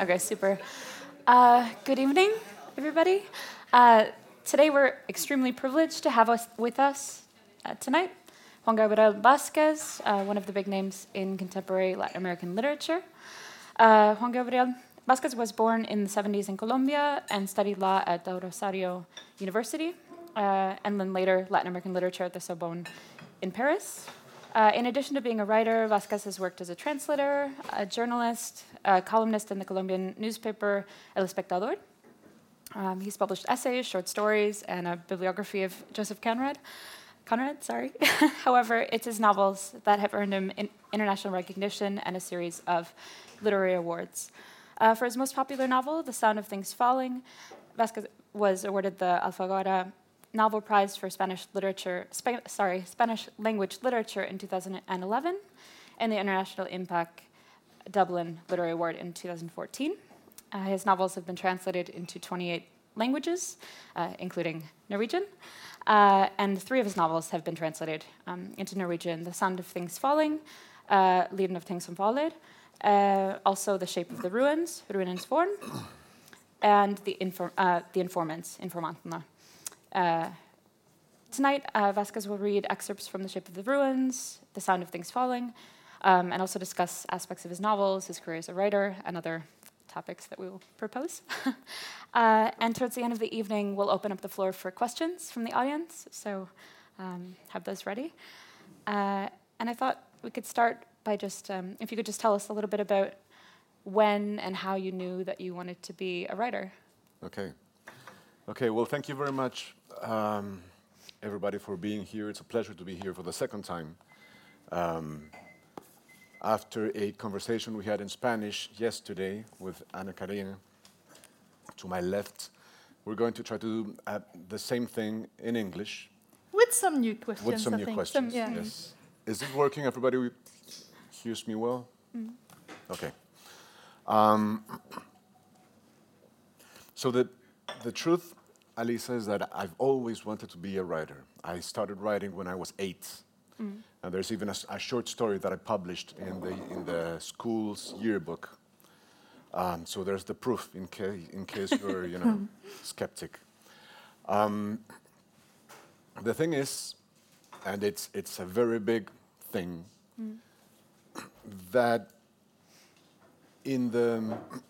Okay, super. Uh, good evening, everybody. Uh, today we're extremely privileged to have us with us uh, tonight Juan Gabriel Vasquez, uh, one of the big names in contemporary Latin American literature. Uh, Juan Gabriel Vasquez was born in the 70s in Colombia and studied law at Del Rosario University, uh, and then later Latin American literature at the Sorbonne in Paris. Uh, in addition to being a writer, Vasquez has worked as a translator, a journalist, a columnist in the Colombian newspaper El Espectador. Um, he's published essays, short stories, and a bibliography of Joseph Conrad. Conrad, sorry. However, it's his novels that have earned him in international recognition and a series of literary awards. Uh, for his most popular novel, The Sound of Things Falling, Vasquez was awarded the Alfaguara Novel Prize for Spanish literature, Sp- sorry, Spanish language literature in 2011, and the International IMPAC Dublin Literary Award in 2014. Uh, his novels have been translated into 28 languages, uh, including Norwegian, uh, and three of his novels have been translated um, into Norwegian: *The Sound of Things Falling*, uh, *Lyden av ting som faller*, uh, also *The Shape of the Ruins*, *Ruinens form*, and *The, Infor- uh, the Informants*. Uh, tonight, uh, Vasquez will read excerpts from The Shape of the Ruins, The Sound of Things Falling, um, and also discuss aspects of his novels, his career as a writer, and other topics that we will propose. uh, and towards the end of the evening, we'll open up the floor for questions from the audience, so um, have those ready. Uh, and I thought we could start by just, um, if you could just tell us a little bit about when and how you knew that you wanted to be a writer. Okay. Okay, well, thank you very much um, everybody for being here. It's a pleasure to be here for the second time. Um, after a conversation we had in Spanish yesterday with Ana Karina, to my left, we're going to try to do uh, the same thing in English. With some new questions, With some I new think. questions, yeah. yes. Is it working? Everybody hears me well? Okay. Um, so the, the truth, Alisa, is that I've always wanted to be a writer. I started writing when I was eight. And there's even a short story that I published in the, in the school's yearbook. Um, so there's the proof in, ca- in case you're, you know, skeptic. Um, the thing is, and it's, it's a very big thing, that in the,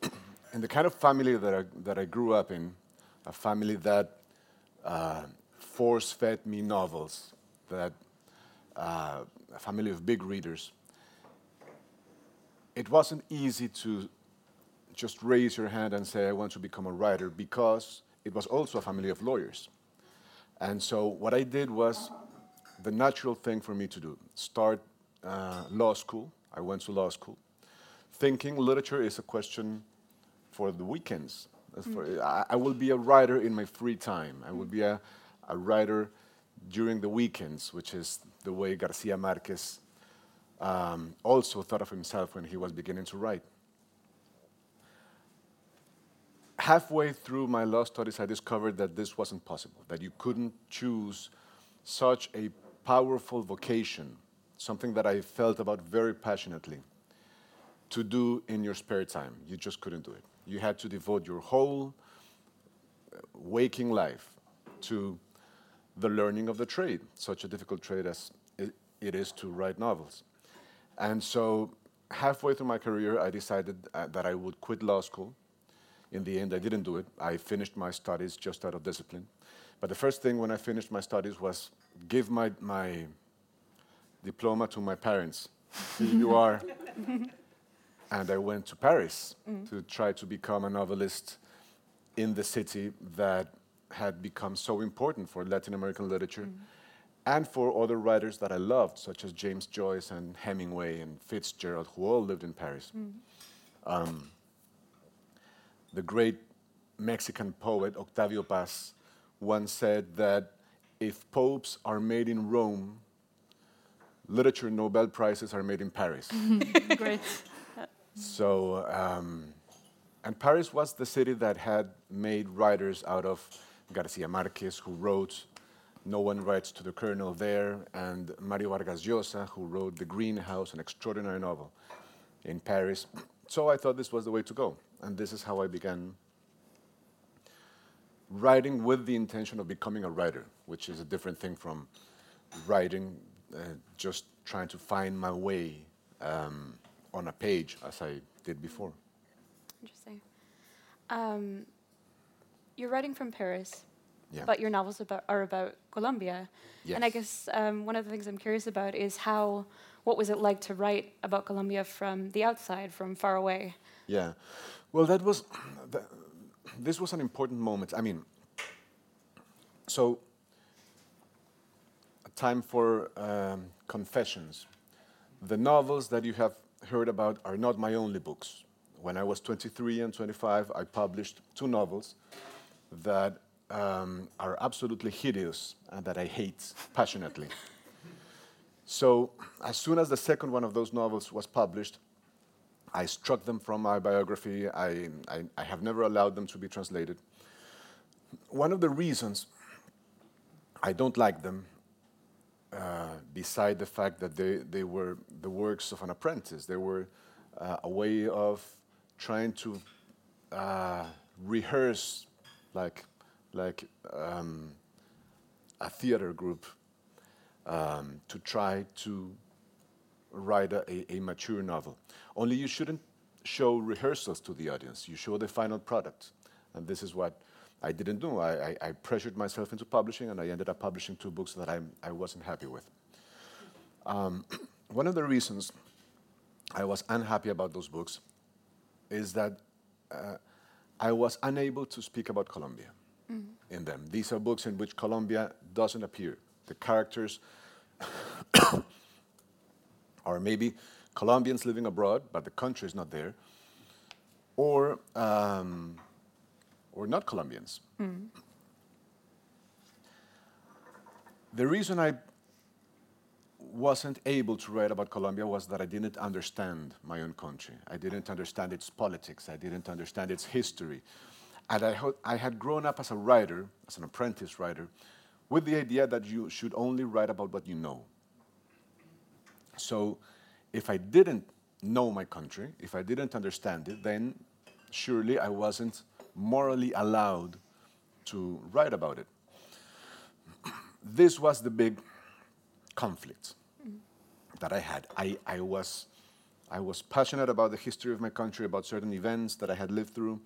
in the kind of family that I, that I grew up in, a family that uh, force fed me novels, that uh, a family of big readers, it wasn't easy to just raise your hand and say, I want to become a writer, because it was also a family of lawyers. And so what I did was the natural thing for me to do start uh, law school. I went to law school, thinking literature is a question for the weekends. For- I, I will be a writer in my free time. I will be a, a writer during the weekends, which is the way Garcia Marquez um, also thought of himself when he was beginning to write. halfway through my law studies, I discovered that this wasn't possible, that you couldn't choose such a powerful vocation, something that I felt about very passionately, to do in your spare time. You just couldn't do it. You had to devote your whole uh, waking life to the learning of the trade, such a difficult trade as it, is to write novels. And so, halfway through my career, I decided uh, that I would quit law school. In the end, I didn't do it. I finished my studies just out of discipline. But the first thing when I finished my studies was give my, my diploma to my parents. Here you are. And I went to Paris mm. to try to become a novelist in the city that had become so important for Latin American literature mm. and for other writers that I loved, such as James Joyce and Hemingway and Fitzgerald, who all lived in Paris. Mm. Um, the great Mexican poet Octavio Paz once said that if popes are made in Rome, literature Nobel Prizes are made in Paris. Great. So, um, and Paris was the city that had made writers out of Garcia Marquez, who wrote No One Writes to the Colonel there, and Mario Vargas Llosa, who wrote The Greenhouse, an extraordinary novel in Paris. so I thought this was the way to go. And this is how I began writing with the intention of becoming a writer, which is a different thing from writing, uh, just trying to find my way um, on a page as I did before. Interesting. Um, you're writing from Paris, Yeah. but your novels about, are about Colombia. And I guess um, one of the things I'm curious about is how, what was it like to write about Colombia from the outside, from far away? Yeah. Well, that was, th this was an important moment. I mean, so, a time for um, confessions. The novels that you have heard about are not my only books. When I was 23 and 25, I published two novels that um, are absolutely hideous and that I hate passionately. so, as soon as the second one of those novels was published, I struck them from my biography. I, I, I have never allowed them to be translated. One of the reasons I don't like them, uh, beside the fact that they, they were the works of an apprentice, they were uh, a way of trying to uh, rehearse like, like um, a theater group um, to try to write a, a, a mature novel. Only you shouldn't show rehearsals to the audience. You show the final product. And this is what I didn't do. I, I, I pressured myself into publishing, and I ended up publishing two books that I, I wasn't happy with. Um, one of the reasons I was unhappy about those books is that uh, I was unable to speak about Colombia in them. These are books in which Colombia doesn't appear. The characters or maybe Colombians living abroad, but the country is not there, or um, or not Colombians. The reason I wasn't able to write about Colombia was that I didn't understand my own country. I didn't understand its politics. I didn't understand its history. And I, I had grown up as a writer, as an apprentice writer, with the idea that you should only write about what you know. So if I didn't know my country, if I didn't understand it, then surely I wasn't morally allowed to write about it. This was the big conflict that I had. I, I, was, I was passionate about the history of my country, about certain events that I had lived through,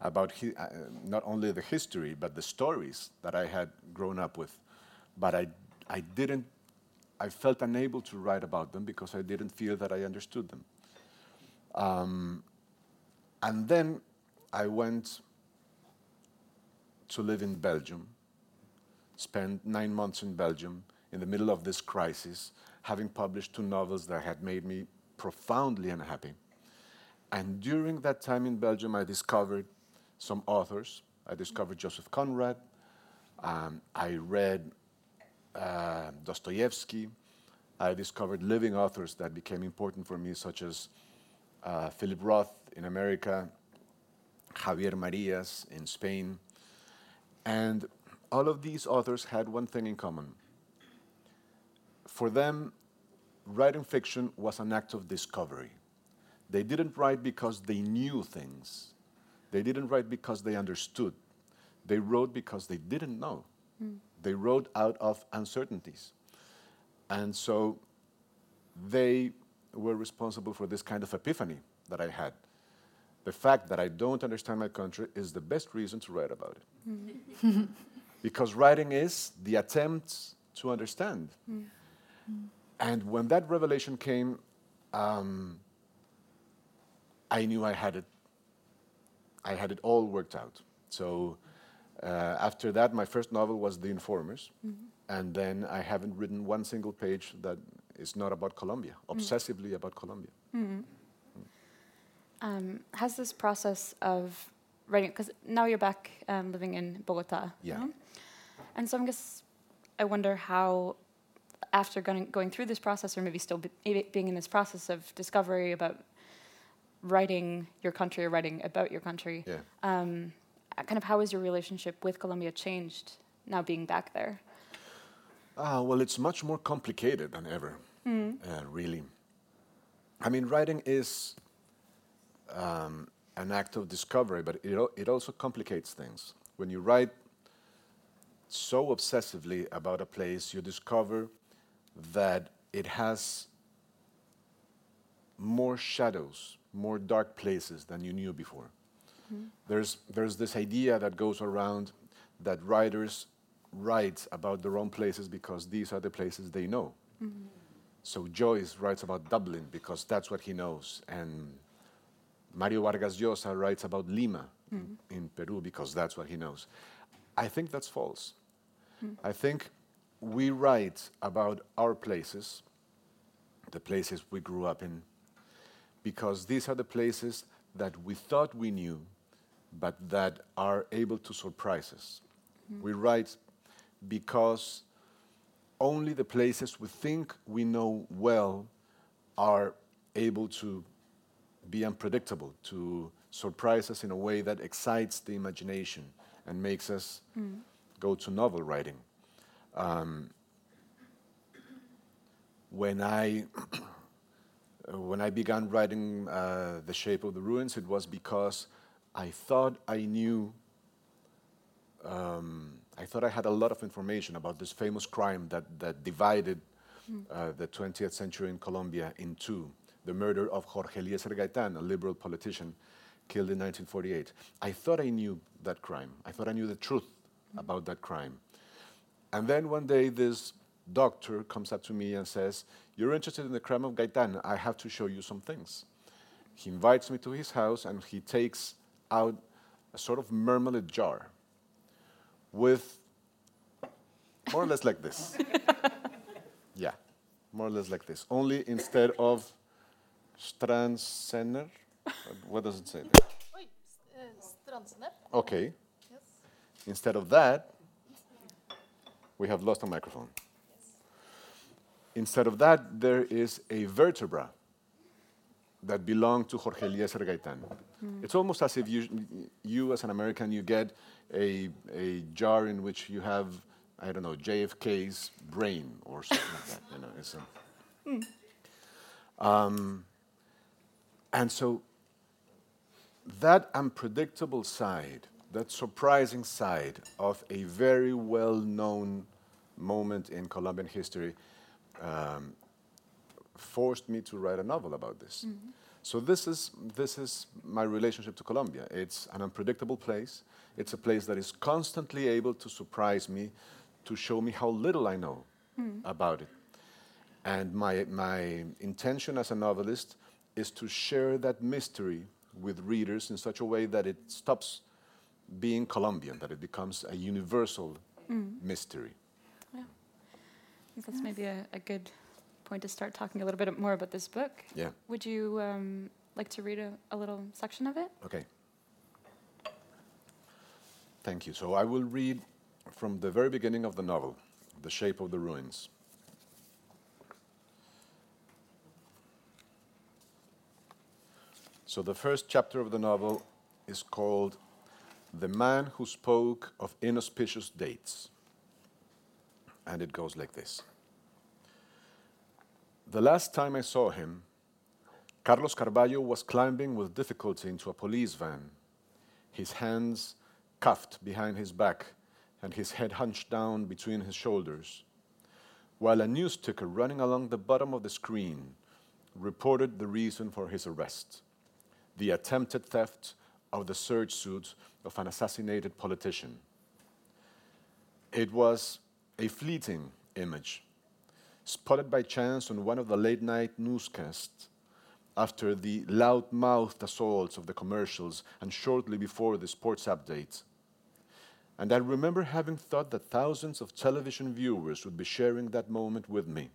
about hi- uh, not only the history, but the stories that I had grown up with. But I, I didn't I felt unable to write about them because I didn't feel that I understood them. Um, and then I went to live in Belgium, spent nine months in Belgium in the middle of this crisis, having published two novels that had made me profoundly unhappy. And during that time in Belgium, I discovered some authors. I discovered Joseph Conrad. Um, I read uh, Dostoevsky. I discovered living authors that became important for me, such as uh, Philip Roth in America, Javier Marias in Spain. And all of these authors had one thing in common. For them, writing fiction was an act of discovery. They didn't write because they knew things. They didn't write because they understood. They wrote because they didn't know. Hmm. They wrote out of uncertainties. And so they were responsible for this kind of epiphany that I had. The fact that I don't understand my country is the best reason to write about it. because writing is the attempt to understand. And when that revelation came, um, I knew I had it. I had it all worked out. So uh, after that, my first novel was The Informers, and then I haven't written one single page that is not about Colombia, obsessively about Colombia. Um, has this process of writing, because now you're back um, living in Bogota, you Yeah. know? and so I guess I wonder how, after going, going through this process, or maybe still be, being in this process of discovery about writing your country or writing about your country, Yeah. um, uh, kind of how has your relationship with Colombia changed now being back there? Ah, well, it's much more complicated than ever, uh, really. I mean, writing is um, an act of discovery, but it, it also complicates things. When you write so obsessively about a place, you discover that it has more shadows, more dark places than you knew before. There's, there's this idea that goes around that writers write about their own places because these are the places they know. So Joyce writes about Dublin because that's what he knows, and Mario Vargas Llosa writes about Lima mm-hmm. in Peru because that's what he knows. I think that's false. Hmm. I think we write about our places, the places we grew up in, because these are the places that we thought we knew, but that are able to surprise us. Hmm. We write because only the places we think we know well are able to be unpredictable, to surprise us in a way that excites the imagination and makes us go to novel writing. Um, when I when I began writing uh, The Shape of the Ruins, it was because I thought I knew. Um, I thought I had a lot of information about this famous crime that, that divided uh, the 20th century in Colombia in two the murder of Jorge Eliecer Gaitan, a liberal politician killed in 1948. I thought I knew that crime. I thought I knew the truth about that crime. And then one day, this doctor comes up to me and says, You're interested in the crime of Gaitan. I have to show you some things. He invites me to his house and he takes out a sort of marmalade jar with more or less like this. yeah, more or less like this. Only instead of Strandsenner, what does it say there? Uh. Okay. Yes. Instead of that, we have lost a microphone. Instead of that, there is a vertebra that belonged to Jorge Eliecer Gaitan. It's almost as if you, you, as an American, you get a, a jar in which you have, I don't know, JFK's brain or something like that. You know, it's a, um, and so that unpredictable side, that surprising side of a very well known moment in Colombian history um, forced me to write a novel about this. So this is, this is my relationship to Colombia. It's an unpredictable place. It's a place that is constantly able to surprise me, to show me how little I know about it. And my, my intention as a novelist is to share that mystery with readers in such a way that it stops being Colombian, that it becomes a universal mystery. Yeah. I think that's maybe a, a good point to start talking a little bit more about this book. Yeah. Would you um, like to read a, a little section of it? Okay. Thank you. So I will read from the very beginning of the novel, The Shape of the Ruins. So the first chapter of the novel is called The Man Who Spoke of Inauspicious Dates. And it goes like this The last time I saw him, Carlos Carballo was climbing with difficulty into a police van, his hands cuffed behind his back and his head hunched down between his shoulders, while a news ticker running along the bottom of the screen reported the reason for his arrest the attempted theft of the serge suit of an assassinated politician. It was a fleeting image, spotted by chance on one of the late night newscasts after the loud mouthed assaults of the commercials and shortly before the sports updates. And I remember having thought that thousands of television viewers would be sharing that moment with me.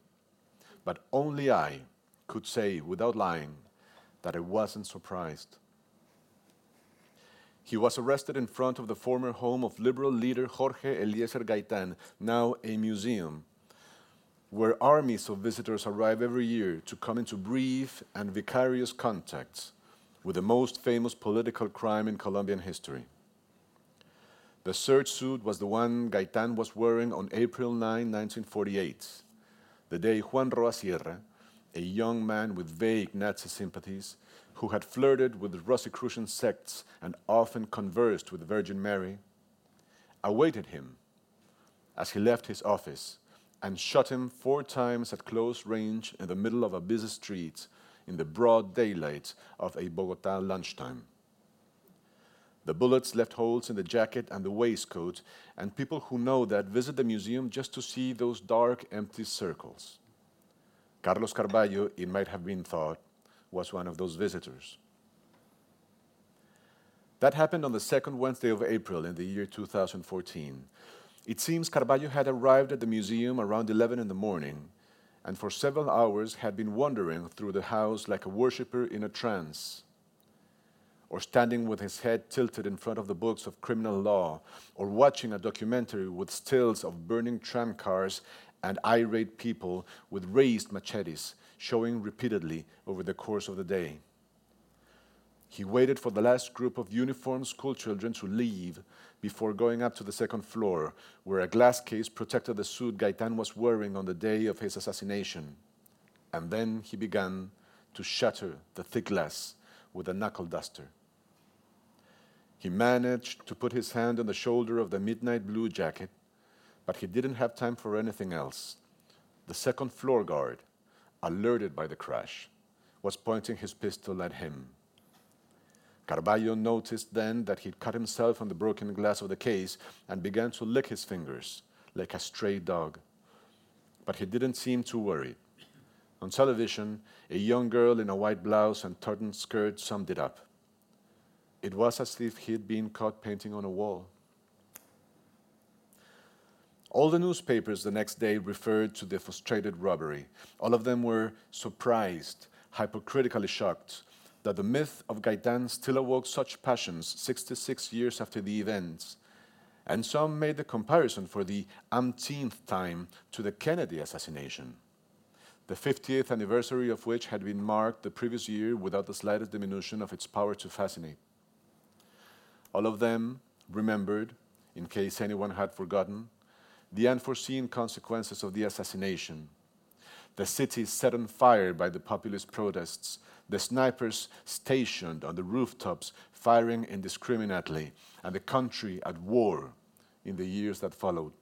But only I could say, without lying, that I wasn't surprised. He was arrested in front of the former home of liberal leader Jorge Eliecer Gaitan, now a museum, where armies of visitors arrive every year to come into brief and vicarious contact with the most famous political crime in Colombian history. The serge suit was the one Gaitan was wearing on April 9, 1948, the day Juan Roa Sierra, a young man with vague Nazi sympathies, who had flirted with the Rosicrucian sects and often conversed with the Virgin Mary, awaited him as he left his office and shot him four times at close range in the middle of a busy street in the broad daylight of a Bogota lunchtime. The bullets left holes in the jacket and the waistcoat, and people who know that visit the museum just to see those dark, empty circles. Carlos Carballo, it might have been thought, was one of those visitors. That happened on the second Wednesday of April in the year 2014. It seems Carballo had arrived at the museum around 11 in the morning and for several hours had been wandering through the house like a worshipper in a trance or standing with his head tilted in front of the books of criminal law, or watching a documentary with stills of burning tram cars and irate people with raised machetes showing repeatedly over the course of the day. He waited for the last group of uniformed schoolchildren to leave before going up to the second floor, where a glass case protected the suit Gaitan was wearing on the day of his assassination. And then he began to shatter the thick glass with a knuckle duster. He managed to put his hand on the shoulder of the midnight blue jacket, but he didn't have time for anything else. The second floor guard, alerted by the crash, was pointing his pistol at him. Carballo noticed then that he'd cut himself on the broken glass of the case and began to lick his fingers like a stray dog. But he didn't seem too worried. On television, a young girl in a white blouse and tartan skirt summed it up. It was as if he'd been caught painting on a wall. All the newspapers the next day referred to the frustrated robbery. All of them were surprised, hypocritically shocked, that the myth of Gaitan still awoke such passions 66 years after the events. And some made the comparison for the umpteenth time to the Kennedy assassination the 50th anniversary of which had been marked the previous year without the slightest diminution of its power to fascinate. All of them remembered, in case anyone had forgotten, the unforeseen consequences of the assassination. The city set on fire by the populist protests, the snipers stationed on the rooftops firing indiscriminately, and the country at war in the years that followed.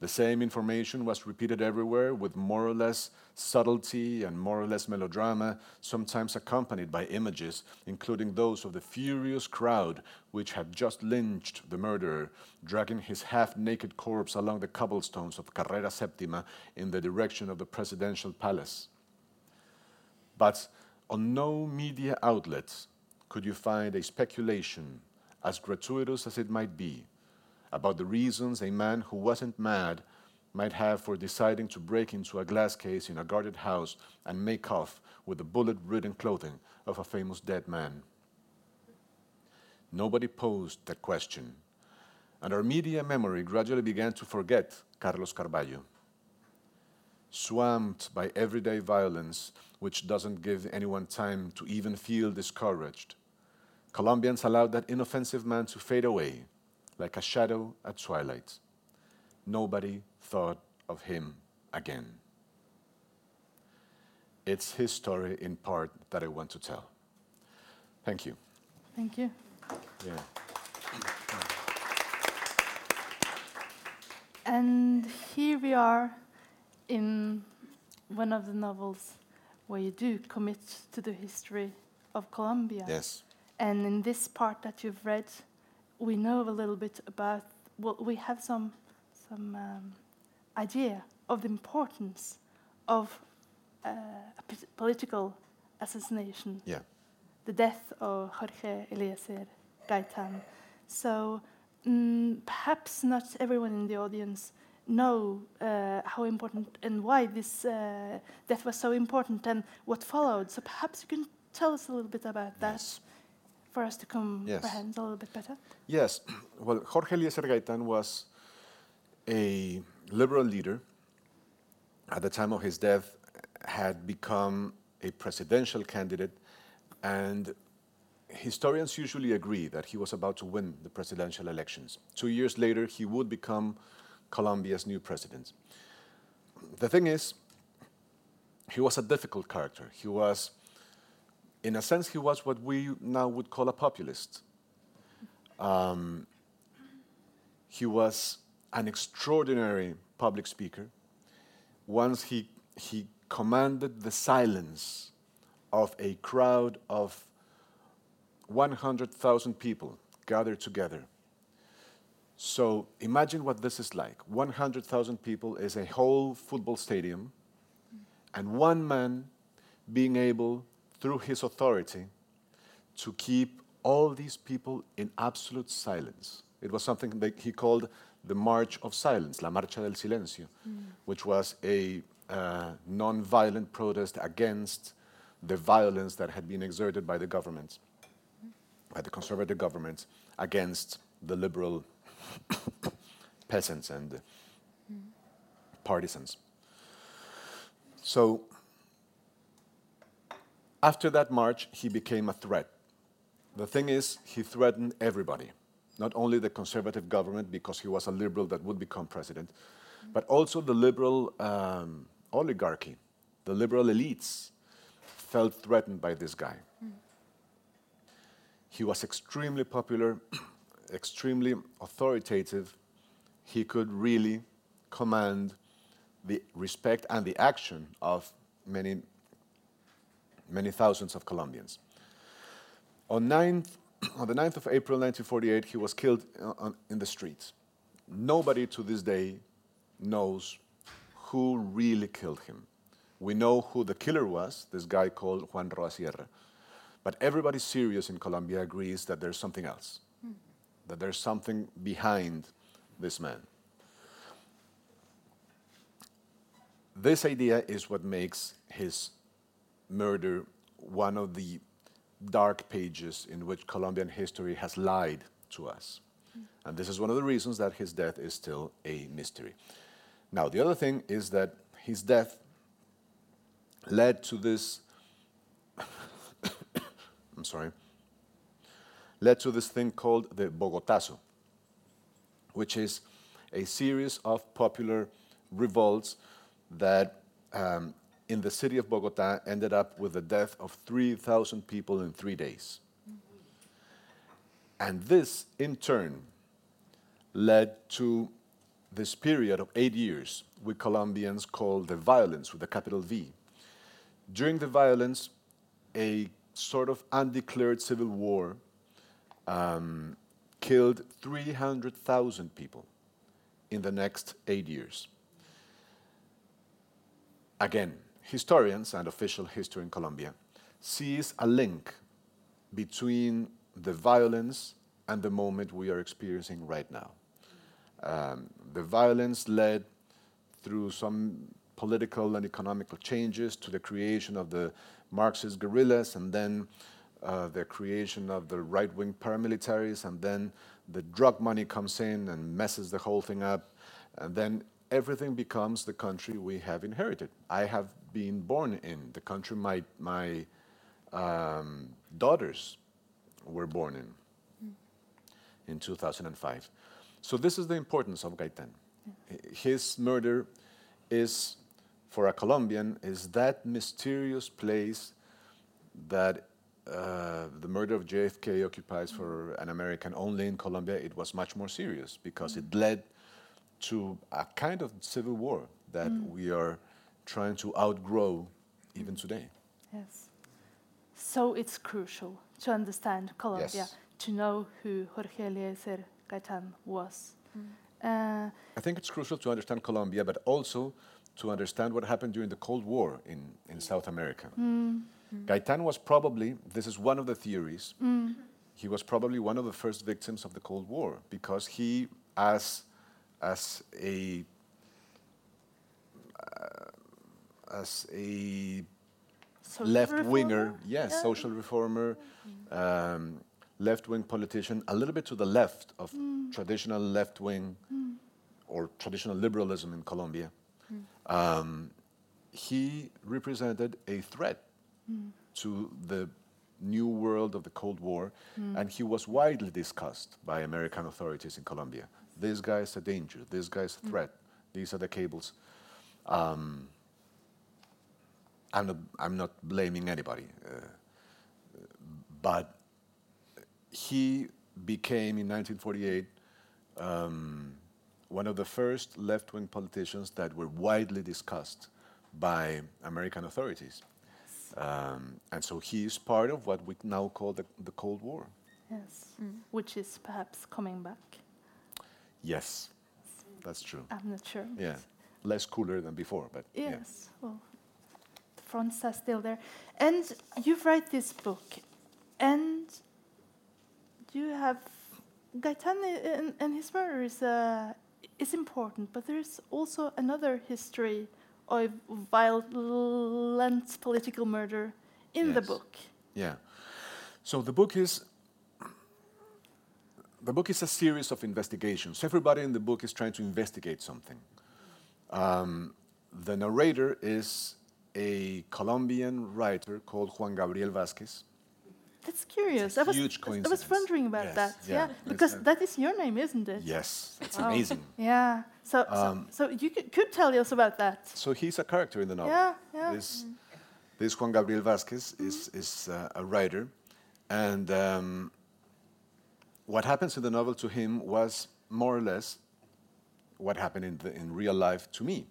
The same information was repeated everywhere with more or less subtlety and more or less melodrama, sometimes accompanied by images, including those of the furious crowd which had just lynched the murderer, dragging his half naked corpse along the cobblestones of Carrera Septima in the direction of the presidential palace. But on no media outlet could you find a speculation, as gratuitous as it might be, about the reasons a man who wasn't mad might have for deciding to break into a glass case in a guarded house and make off with the bullet ridden clothing of a famous dead man. Nobody posed that question, and our media memory gradually began to forget Carlos Carballo. Swamped by everyday violence, which doesn't give anyone time to even feel discouraged, Colombians allowed that inoffensive man to fade away like a shadow at twilight. Nobody thought of him again. It's his story in part that I want to tell. Thank you. Thank you. Yeah. And here we are in one of the novels where you do commit to the history of Colombia. Yes. And in this part that you've read, we know a little bit about, well, we have some, some um, idea of the importance of uh, a p- political assassination, Yeah. the death of Jorge Eliecer Gaitan. So mm, perhaps not everyone in the audience know uh, how important and why this uh, death was so important and what followed. So perhaps you can tell us a little bit about that Yes. For us to comprehend a little bit better. Yes. Well, Jorge Eliecer Gaitan was a liberal leader. At the time of his death, had become a presidential candidate, and historians usually agree that he was about to win the presidential elections. Two years later, he would become Colombia's new president. The thing is, he was a difficult character. He was in a sense, he was what we now would call a populist. Um, he was an extraordinary public speaker. Once he, he commanded the silence of a crowd of 100,000 people gathered together. So imagine what this is like 100,000 people is a whole football stadium, and one man being able, through his authority, to keep all these people in absolute silence. It was something that he called the March of Silence, La Marcha del Silencio, which was a uh, non-violent protest against the violence that had been exerted by the government, by the conservative government, against the liberal peasants and partisans. So after that march, he became a threat. The thing is, he threatened everybody, not only the conservative government because he was a liberal that would become president, but also the liberal um, oligarchy, the liberal elites felt threatened by this guy. He was extremely popular, extremely authoritative. He could really command the respect and the action of many, many thousands of Colombians. On, 9th, on the 9th of April 1948, he was killed in the streets. Nobody to this day knows who really killed him. We know who the killer was, this guy called Juan Roa Sierra. But everybody serious in Colombia agrees that there's something else, that there's something behind this man. This idea is what makes his murder one of the dark pages in which Colombian history has lied to us. And this is one of the reasons that his death is still a mystery. Now, the other thing is that his death led to this, I'm sorry, led to this thing called the Bogotazo, which is a series of popular revolts that um, in the city of Bogota ended up with the death of 3,000 people in three days. And this, in turn, led to this period of eight years we Colombians call the violence with a capital V. During the violence, a sort of undeclared civil war um, killed 300,000 people in the next eight years. Again, historians and official history in Colombia sees a link between the violence and the moment we are experiencing right now. Um, the violence led through some political and economical changes to the creation of the Marxist guerrillas and then uh, the creation of the right-wing paramilitaries and then the drug money comes in and messes the whole thing up and then everything becomes the country we have inherited. I have been born in the country my, my um, daughters were born in in 2005. So this is the importance of Gaitan. His murder is, for a Colombian, is that mysterious place that uh, the murder of JFK occupies for an American only in Colombia. It was much more serious because it led to a kind of civil war that we are trying to outgrow even today. Yes. So it's crucial to understand Colombia, Yes. to know who Jorge Eliecer Gaitan was. Uh, I think it's crucial to understand Colombia, but also to understand what happened during the Cold War in, in South America. Gaitan was probably, this is one of the theories, he was probably one of the first victims of the Cold War because he, as, as a uh, as a social left winger, yes, Yeah. social reformer, um, left wing politician, a little bit to the left of traditional left wing or traditional liberalism in Colombia. Um, he represented a threat to the new world of the Cold War, and he was widely discussed by American authorities in Colombia. This guy is a danger, this guy is a threat, these are the cables. Um, I'm not, I'm not blaming anybody. Uh, but he became in 1948 um, one of the first left wing politicians that were widely discussed by American authorities. Um, and so he is part of what we now call the, the Cold War. Yes, which is perhaps coming back. Yes, that's true. I'm not sure. Yeah, less cooler than before, but yeah. Yes, well, the fronts are still there. And you've write this book, and you have Gaitan and, and his murder is, uh, is important, but there's also another history of violent political murder in the book. Yeah. So the book is the book is a series of investigations. Everybody in the book is trying to investigate something. Um, the narrator is a Colombian writer called Juan Gabriel Vasquez. That's curious. It's a I was, I was wondering about Yes, that. yeah. Yeah, because that is your name, isn't it? Yes, it's Wow. amazing. Yeah. So, Um, so, so you could, could tell us about that. So he's a character in the novel. Yeah, yeah. This, this Juan Gabriel Vasquez is, is uh, a writer, and um, what happens in the novel to him was more or less what happened in, the, in real life to me,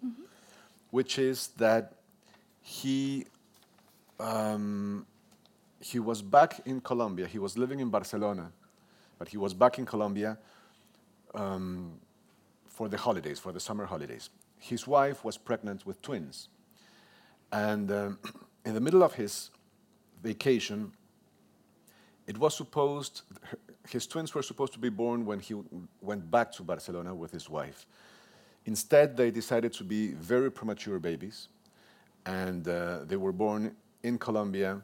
which is that he um, he was back in Colombia. He was living in Barcelona, but he was back in Colombia um, for the holidays, for the summer holidays. His wife was pregnant with twins. And um, in the middle of his vacation, it was supposed, his twins were supposed to be born when he went back to Barcelona with his wife. Instead, they decided to be very premature babies, and uh, they were born in Colombia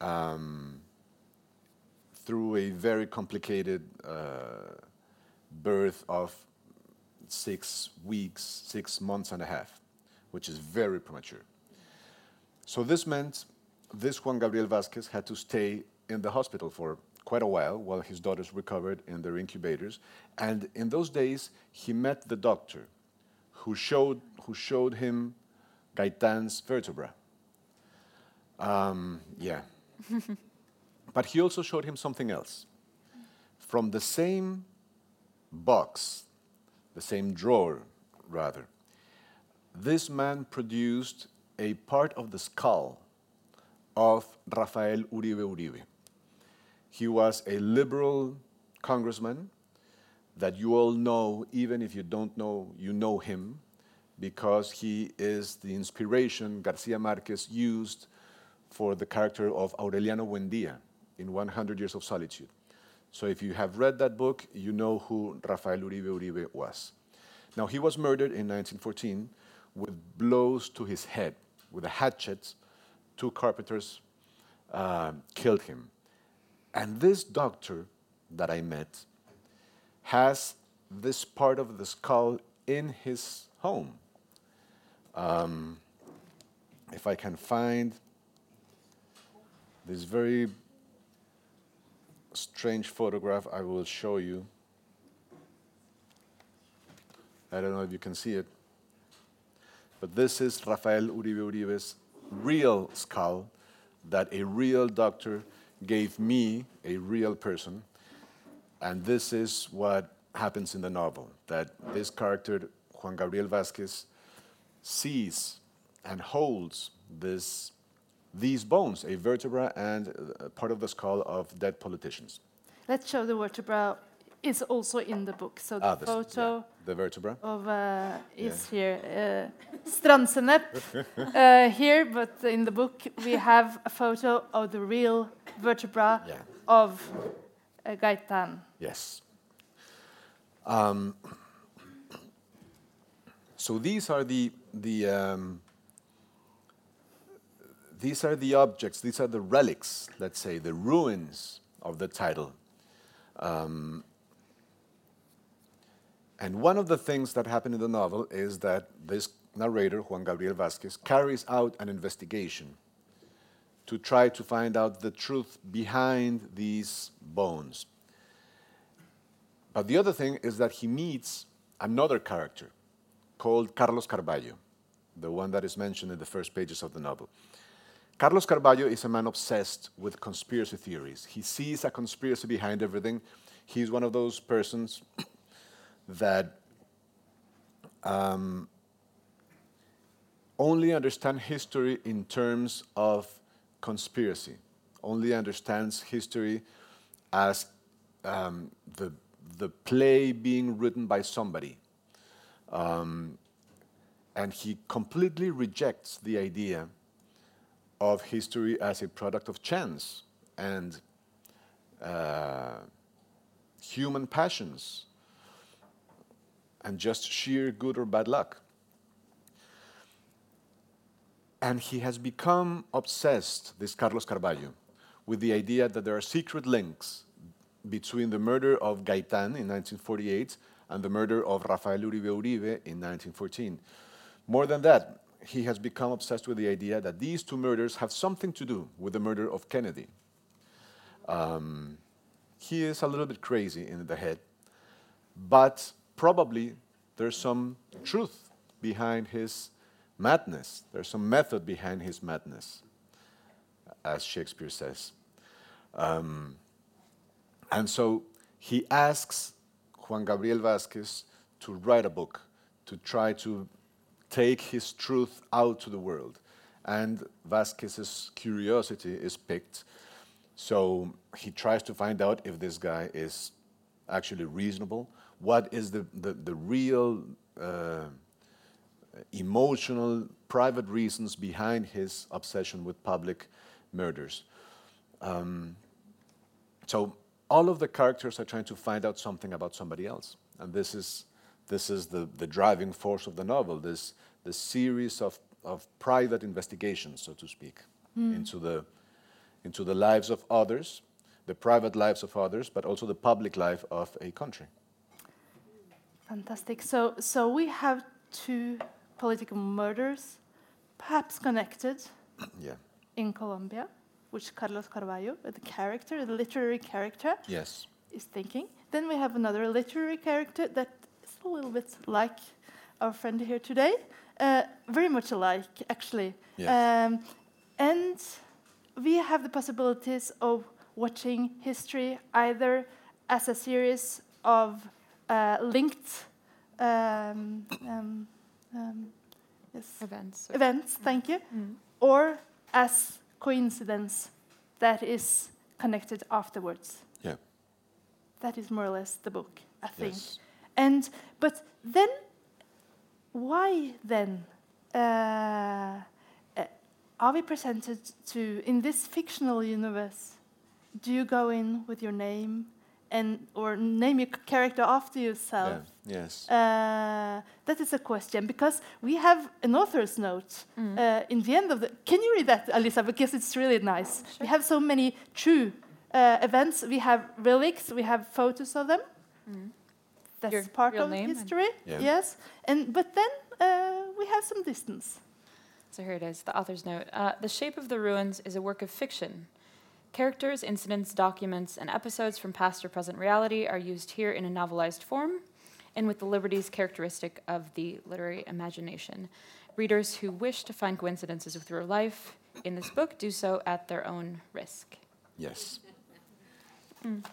um, through a very complicated uh, birth of six weeks, six months and a half, which is very premature. So this meant this Juan Gabriel Vasquez had to stay in the hospital for quite a while while his daughters recovered in their incubators. And in those days, he met the doctor who showed, who showed him Gaitan's vertebra. Um, yeah. but he also showed him something else. From the same box, the same drawer, rather, this man produced a part of the skull of Rafael Uribe Uribe. He was a liberal congressman that you all know, even if you don't know, you know him, because he is the inspiration Garcia Marquez used for the character of Aureliano Buendia in 100 Years of Solitude. So if you have read that book, you know who Rafael Uribe Uribe was. Now, he was murdered in 1914 with blows to his head with a hatchet. Two carpenters uh, killed him. And this doctor that I met has this part of the skull in his home. Um, if I can find this very strange photograph, I will show you. I don't know if you can see it. But this is Rafael Uribe Uribe's real skull that a real doctor gave me, a real person. And this is what happens in the novel that this character, Juan Gabriel Vasquez, sees and holds this, these bones, a vertebra and uh, part of the skull of dead politicians. Let's show the vertebra is also in the book. So the Ah, this- yeah, photo the vertebra. of uh, is here. Uh, Strandsenep uh, here, but in the book we have a photo of the real vertebra Yeah. of uh, Gaitan. Yes. Um, so these are the the um, these are the objects. These are the relics. Let's say the ruins of the title. Um, and one of the things that happen in the novel is that this narrator, Juan Gabriel Vasquez, carries out an investigation to try to find out the truth behind these bones. But the other thing is that he meets another character called Carlos Carballo, the one that is mentioned in the first pages of the novel. Carlos Carballo is a man obsessed with conspiracy theories. He sees a conspiracy behind everything. He's one of those persons that um, only understand history in terms of conspiracy, only understands history as um, the, the play being written by somebody. Um, and he completely rejects the idea of history as a product of chance and uh, human passions and just sheer good or bad luck. And he has become obsessed, this Carlos Carballo, with the idea that there are secret links between the murder of Gaitan in 1948 and the murder of Rafael Uribe Uribe in 1914. More than that, he has become obsessed with the idea that these two murders have something to do with the murder of Kennedy. Um, he is a little bit crazy in the head, but probably there's some truth behind his madness. There's some method behind his madness, as Shakespeare says. Um, and so he asks Juan Gabriel Vasquez to write a book, to try to take his truth out to the world. And Vasquez's curiosity is piqued. So he tries to find out if this guy is actually reasonable. What is the, the, the real uh, emotional, private reasons behind his obsession with public murders? Um, so all of the characters are trying to find out something about somebody else. And this is this is the, the driving force of the novel, this, this series of, of private investigations, so to speak, mm. into, the, into the lives of others, the private lives of others, but also the public life of a country. Fantastic. So, so we have two political murders, perhaps connected, yeah. in Colombia, which Carlos Carballo, the character, the literary character, yes. is thinking. Then we have another literary character that is a little bit like our friend here today, uh, very much alike, actually. Yes. Um, and we have the possibilities of watching history either as a series of uh, linked um, um, um yes, events. Events, thank you. Mm. Or as coincidence that is connected afterwards. Yeah. That is more or less the book, I think. Yes. And but then, why then uh, uh, are we presented to in this fictional universe? Do you go in with your name and or name your character after yourself? Yeah. Yes. Uh, that is a question because we have an author's note Mm. uh, in the end of the. Can you read that, Alisa? Because it's really nice. Sure. We have so many true uh, events. We have relics. We have photos of them. Mm. That's Your part real of name and- history. Yeah. Yes, and but then uh, we have some distance. So here it is, the author's note. Uh, the Shape of the Ruins is a work of fiction. Characters, incidents, documents, and episodes from past or present reality are used here in a novelized form and with the liberties characteristic of the literary imagination. Readers who wish to find coincidences with real life in this book do so at their own risk. Yes. Mm.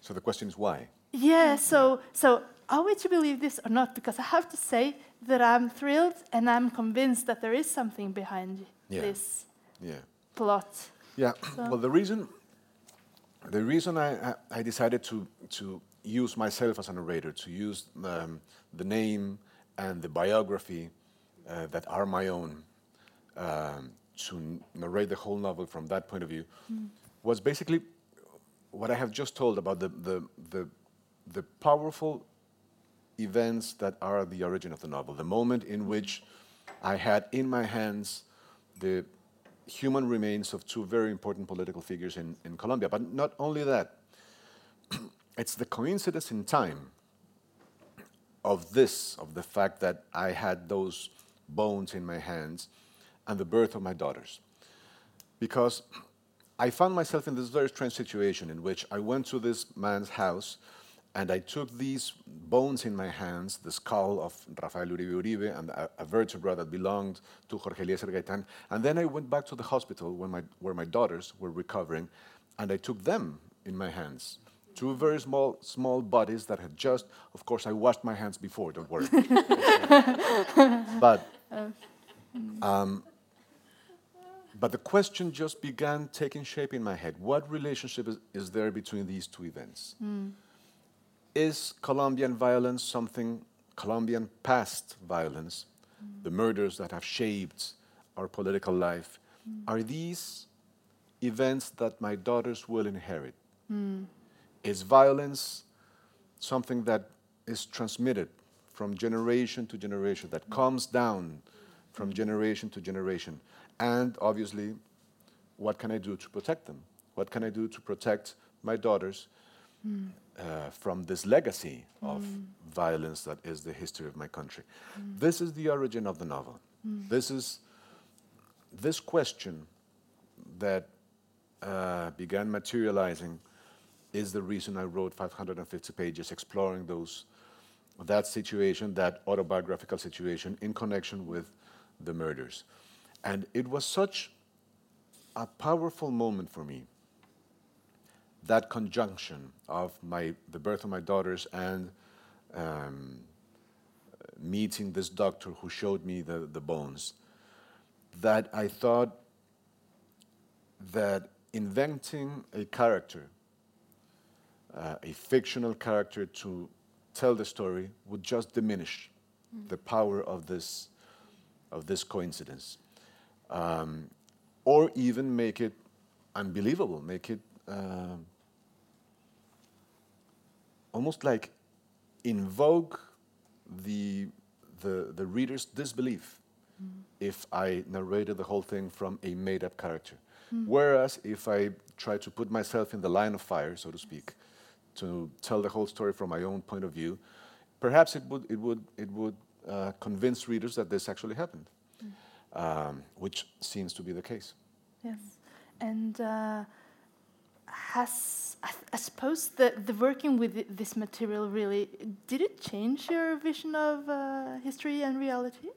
So the question is why? Yeah. So so are we to believe this or not? Because I have to say that I'm thrilled and I'm convinced that there is something behind Yeah. this Yeah. plot. Yeah. So- Well, the reason the reason I, I I decided to to use myself as a narrator, to use um, the name and the biography uh, that are my own, um, to narrate the whole novel from that point of view, was basically what I have just told about the the the, the powerful events that are the origin of the novel, the moment in which I had in my hands the human remains of two very important political figures in, in Colombia. But not only that, it's the coincidence in time of this, of the fact that I had those bones in my hands and the birth of my daughters. Because I found myself in this very strange situation in which I went to this man's house And I took these bones in my hands, the skull of Rafael Uribe Uribe and a, a vertebra that belonged to Jorge Eliecer Gaitan. And then I went back to the hospital where my, where my daughters were recovering, and I took them in my hands. Two very small, small bodies that had just, of course, I washed my hands before, don't worry. but, um, but the question just began taking shape in my head. What relationship is, is there between these two events? Is Colombian violence something, Colombian past violence, mm. the murders that have shaped our political life, mm. are these events that my daughters will inherit? Mm. Is violence something that is transmitted from generation to generation, that comes down from generation to generation? And obviously, what can I do to protect them? What can I do to protect my daughters uh, from this legacy of violence that is the history of my country? This is the origin of the novel. This is this question that uh, began materializing is the reason I wrote 550 pages exploring those that situation, that autobiographical situation in connection with the murders. And it was such a powerful moment for me. That conjunction of my, the birth of my daughters and um, meeting this doctor who showed me the, the bones, that I thought that inventing a character, uh, a fictional character to tell the story, would just diminish the power of this, of this coincidence. Um, or even make it unbelievable, make it um almost like invoke the, the, the reader's disbelief if I narrated the whole thing from a made up character. Whereas if I try to put myself in the line of fire, so to speak, to tell the whole story from my own point of view, perhaps it would, it would, it would uh, convince readers that this actually happened, um, which seems to be the case. Yes, and uh, has I, I suppose the the working with thi- this material really did it change your vision of uh, history and reality?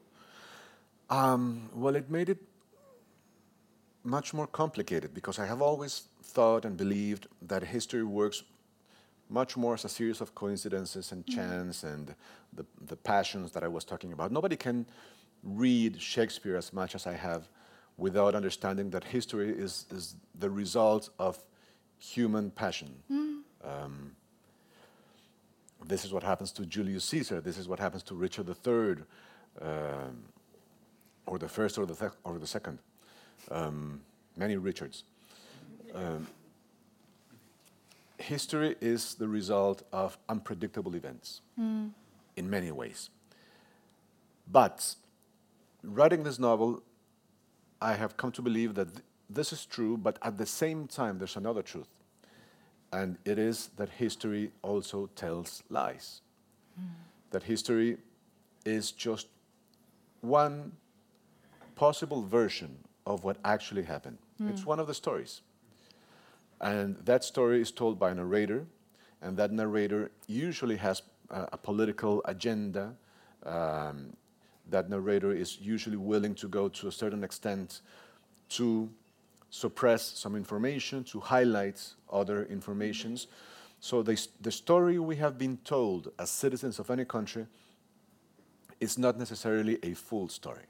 Um, well, it made it much more complicated because I have always thought and believed that history works much more as a series of coincidences and chance and the, the passions that I was talking about. Nobody can read Shakespeare as much as I have without understanding that history is, is the result of human passion. Um, this is what happens to Julius Caesar. This is what happens to Richard III, um, or the first, or the thec- or the second. Um, many Richards. Um, history is the result of unpredictable events in many ways. But writing this novel, I have come to believe that th- this is true, but at the same time, there's another truth. And it is that history also tells lies. That history is just one possible version of what actually happened. It's one of the stories. And that story is told by a narrator, and that narrator usually has a, a political agenda. Um, that narrator is usually willing to go to a certain extent to suppress some information, to highlight other informations. So the, the story we have been told as citizens of any country is not necessarily a full story.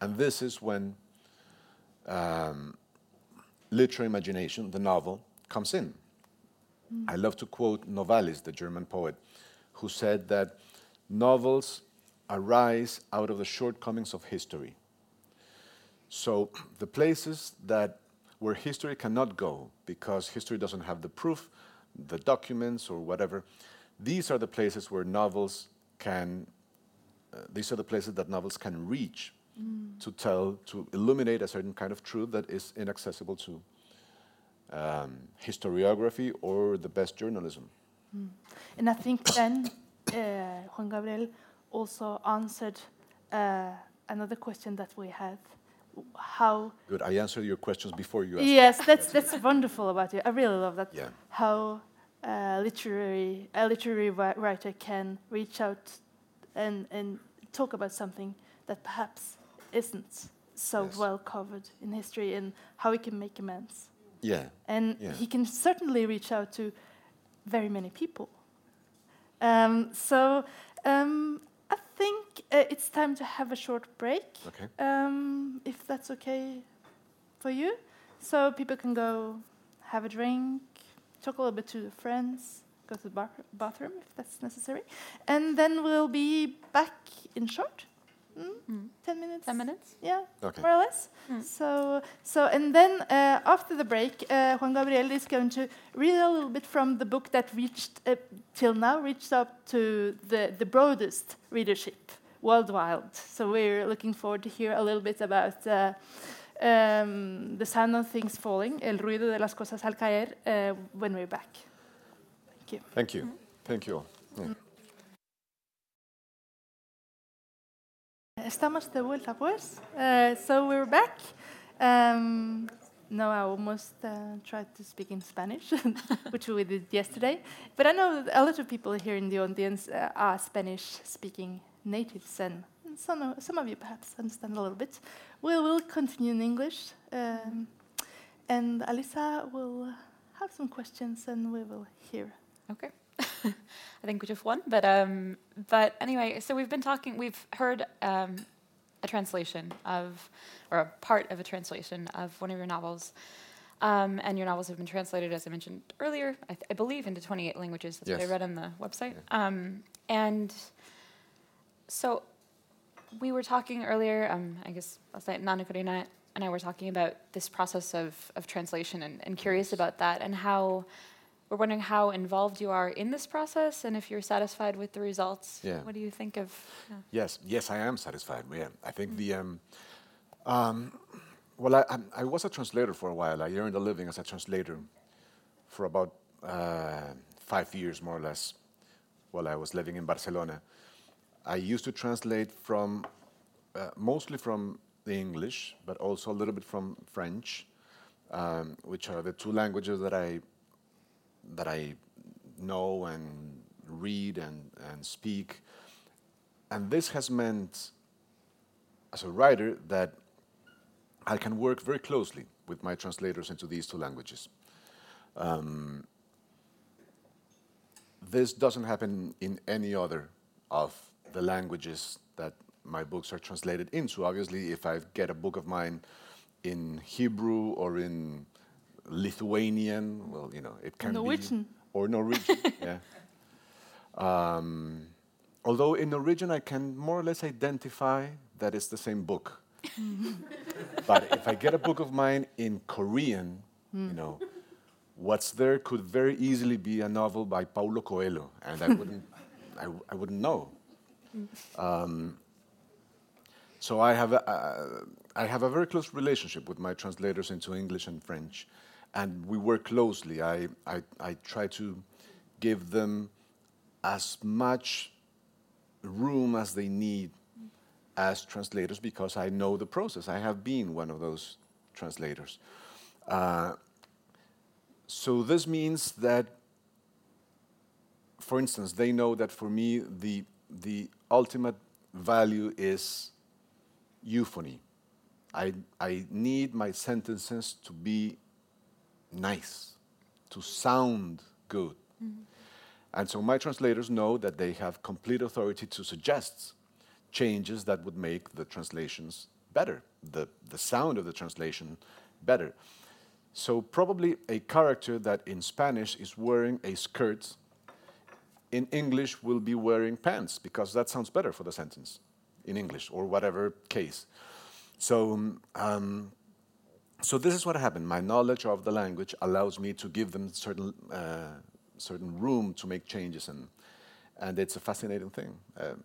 And this is when um, literary imagination, the novel, comes in. I love to quote Novalis, the German poet, who said that novels arise out of the shortcomings of history. So the places that where history cannot go because history doesn't have the proof, the documents or whatever, these are the places where novels can uh, these are the places that novels can reach to tell, to illuminate a certain kind of truth that is inaccessible to um, historiography or the best journalism. And I think then uh, Juan Gabriel also answered uh, another question that we had: how Good. I answered your questions before you asked. Yes, that's that's wonderful about you. I really love that. Yeah. How uh, literary a literary writer can reach out and and talk about something that perhaps isn't so Yes. well covered in history and how he can make amends. Yeah. And Yeah. he can certainly reach out to very many people. Um, so um, uh, it's time to have a short break, Okay. um, if that's okay for you. So people can go have a drink, talk a little bit to their friends, go to the bar- bathroom if that's necessary. And then we'll be back in short. Mm? Mm. 10 minutes? 10 minutes? Yeah, Okay. more or less. Mm. So, so and then uh, after the break, uh, Juan Gabriel is going to read a little bit from the book that reached uh, till now reached up to the the broadest readership worldwide. So we're looking forward to hear a little bit about. Uh, um, the sound of things falling, el ruido de las cosas al caer, uh, when we're back. Thank you. Thank you. Thank you all. Yeah. Estamos de vuelta, pues. Uh, so we're back. Um, no, I almost uh, tried to speak in Spanish, which we did yesterday. But I know a lot of people here in the audience uh, are Spanish-speaking natives, and some of, some of you perhaps understand a little bit. We will continue in English, um, and Alisa will have some questions, and we will hear. Okay. I think we just won, but um, but anyway, so we've been talking. We've heard um, a translation of, or a part of a translation of one of your novels, um, and your novels have been translated, as I mentioned earlier, I, th- I believe, into 28 languages. That's what I read on the website. Um, and so we were talking earlier. Um, I guess last night, Nana Karina and I were talking about this process of of translation, and, and curious about that, and how we're wondering how involved you are in this process and if you're satisfied with the results. Yeah. What do you think of? yeah. Yes, yes, I am satisfied. Yeah, I think the um, um, well, I, I was a translator for a while. I earned a living as a translator for about uh, five years, more or less, while I was living in Barcelona. I used to translate from uh, mostly from the English, but also a little bit from French, um, which are the two languages that I that I know and read and, and speak. And this has meant, as a writer, that I can work very closely with my translators into these two languages. Um, this doesn't happen in any other of the languages that my books are translated into. Obviously, if I get a book of mine in Hebrew or in Lithuanian, well, you know, it can Norwegian. be or Norwegian, yeah. Um, although in Norwegian I can more or less identify that it's the same book. but if I get a book of mine in Korean, you know, what's there could very easily be a novel by Paulo Coelho, and I wouldn't, I, I wouldn't know. Um, so I have, a, uh, I have a very close relationship with my translators into English and French, and we work closely. I, I, I try to give them as much room as they need as translators because I know the process. I have been one of those translators. Uh, so this means that, for instance, they know that for me the the ultimate value is euphony. I I need my sentences to be nice, to sound good. Mm-hmm. And so my translators know that they have complete authority to suggest changes that would make the translations better, the, the sound of the translation better. So probably a character that in Spanish is wearing a skirt, in English will be wearing pants because that sounds better for the sentence in English or whatever case. So, um, so this is what happened. My knowledge of the language allows me to give them certain uh, certain room to make changes, and and it's a fascinating thing. Um,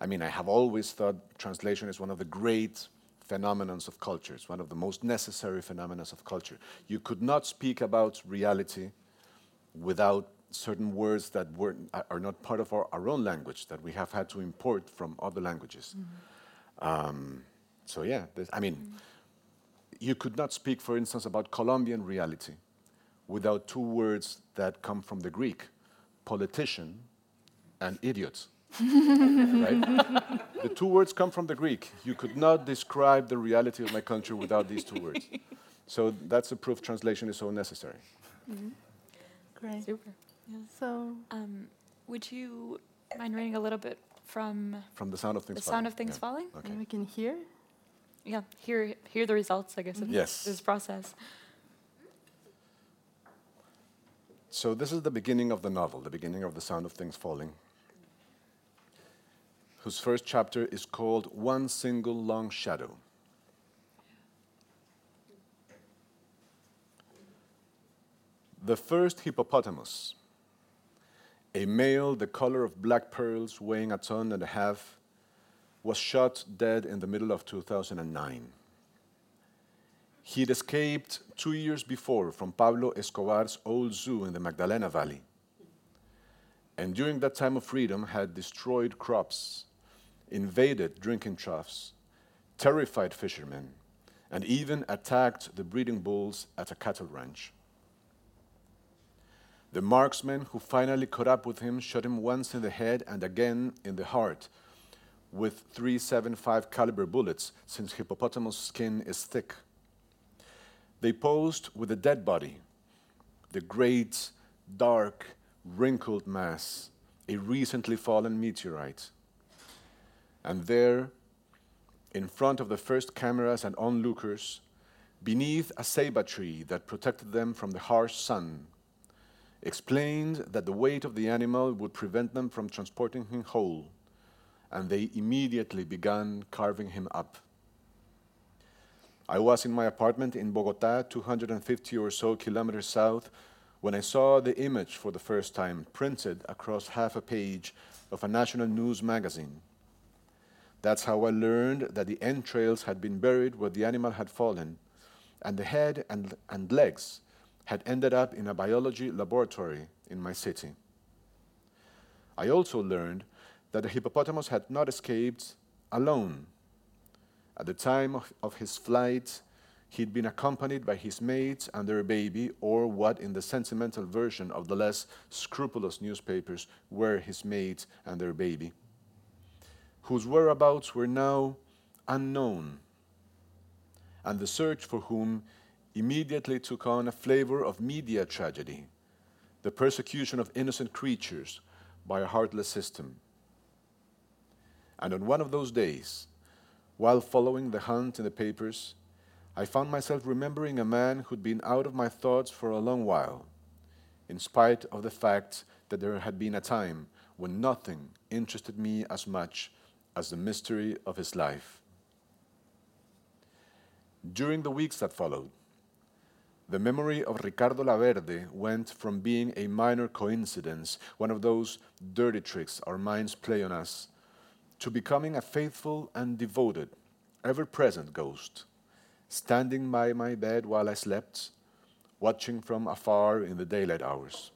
I mean, I have always thought translation is one of the great phenomenons of culture. It's one of the most necessary phenomena of culture. You could not speak about reality without certain words that were, are not part of our, our own language that we have had to import from other languages. Mm-hmm. Um, so yeah, this, I mean, mm-hmm. you could not speak, for instance, about Colombian reality without two words that come from the Greek politician and idiot. right? The two words come from the Greek. You could not describe the reality of my country without these two words. So that's a proof translation is so necessary. Mm-hmm. Great. Super. Yeah. So, Um, would you mind reading a little bit from From the sound of things the things sound falling. of things Yeah. falling? Okay. and we can hear. Yeah, hear hear the results, I guess, of Yes. this process. So this is the beginning of the novel, the beginning of the sound of things falling, whose first chapter is called One Single Long Shadow. The first hippopotamus, a male the color of black pearls weighing a ton and a half, was shot dead in the middle of 2009. He'd escaped two years before from Pablo Escobar's old zoo in the Magdalena Valley. And during that time of freedom had destroyed crops, invaded drinking troughs, terrified fishermen, and even attacked the breeding bulls at a cattle ranch. The marksman who finally caught up with him shot him once in the head and again in the heart with 375 caliber bullets since hippopotamus skin is thick. They posed with the dead body, the great, dark, wrinkled mass, a recently fallen meteorite. And there, in front of the first cameras and onlookers, beneath a ceiba tree that protected them from the harsh sun, explained that the weight of the animal would prevent them from transporting him whole, and they immediately began carving him up. I was in my apartment in Bogota, 250 or so kilometers south, when I saw the image for the first time printed across half a page of a national news magazine. That's how I learned that the entrails had been buried where the animal had fallen, and the head and, and legs had ended up in a biology laboratory in my city. I also learned that the hippopotamus had not escaped alone. At the time of, of his flight, he'd been accompanied by his mates and their baby, or what in the sentimental version of the less scrupulous newspapers were his mates and their baby, whose whereabouts were now unknown, and the search for whom immediately took on a flavor of media tragedy, the persecution of innocent creatures by a heartless system. And on one of those days, while following the hunt in the papers, I found myself remembering a man who'd been out of my thoughts for a long while, in spite of the fact that there had been a time when nothing interested me as much as the mystery of his life. During the weeks that followed, the memory of Ricardo Laverde went from being a minor coincidence, one of those dirty tricks our minds play on us, to becoming a faithful and devoted, ever present ghost, standing by my bed while I slept, watching from afar in the daylight hours.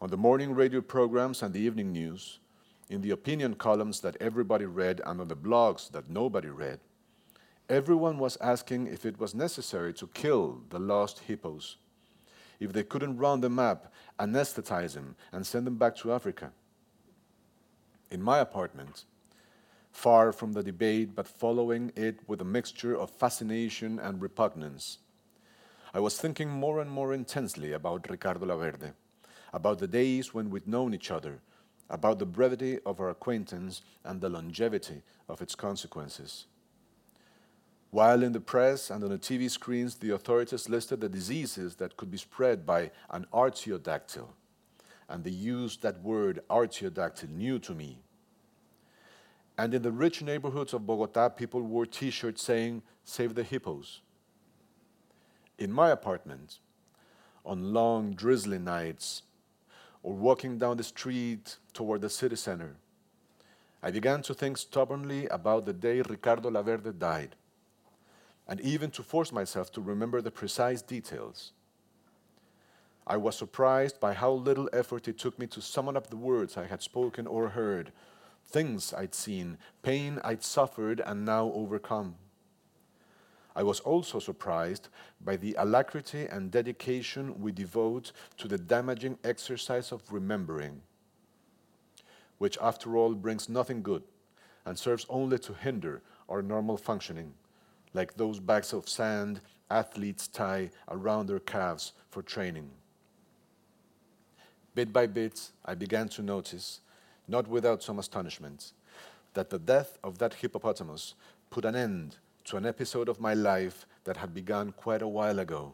On the morning radio programs and the evening news, in the opinion columns that everybody read, and on the blogs that nobody read, everyone was asking if it was necessary to kill the lost hippos, if they couldn't run them up, anesthetize them, and send them back to Africa. In my apartment, far from the debate but following it with a mixture of fascination and repugnance, I was thinking more and more intensely about Ricardo Laverde, about the days when we'd known each other, about the brevity of our acquaintance and the longevity of its consequences. While in the press and on the TV screens, the authorities listed the diseases that could be spread by an artiodactyl, and they used that word artiodactyl new to me. And in the rich neighborhoods of Bogota, people wore t shirts saying, Save the hippos. In my apartment, on long, drizzly nights, or walking down the street toward the city center, I began to think stubbornly about the day Ricardo Laverde died and even to force myself to remember the precise details. I was surprised by how little effort it took me to summon up the words I had spoken or heard, things I'd seen, pain I'd suffered and now overcome. I was also surprised by the alacrity and dedication we devote to the damaging exercise of remembering, which, after all, brings nothing good and serves only to hinder our normal functioning, like those bags of sand athletes tie around their calves for training. Bit by bit, I began to notice, not without some astonishment, that the death of that hippopotamus put an end to an episode of my life that had begun quite a while ago,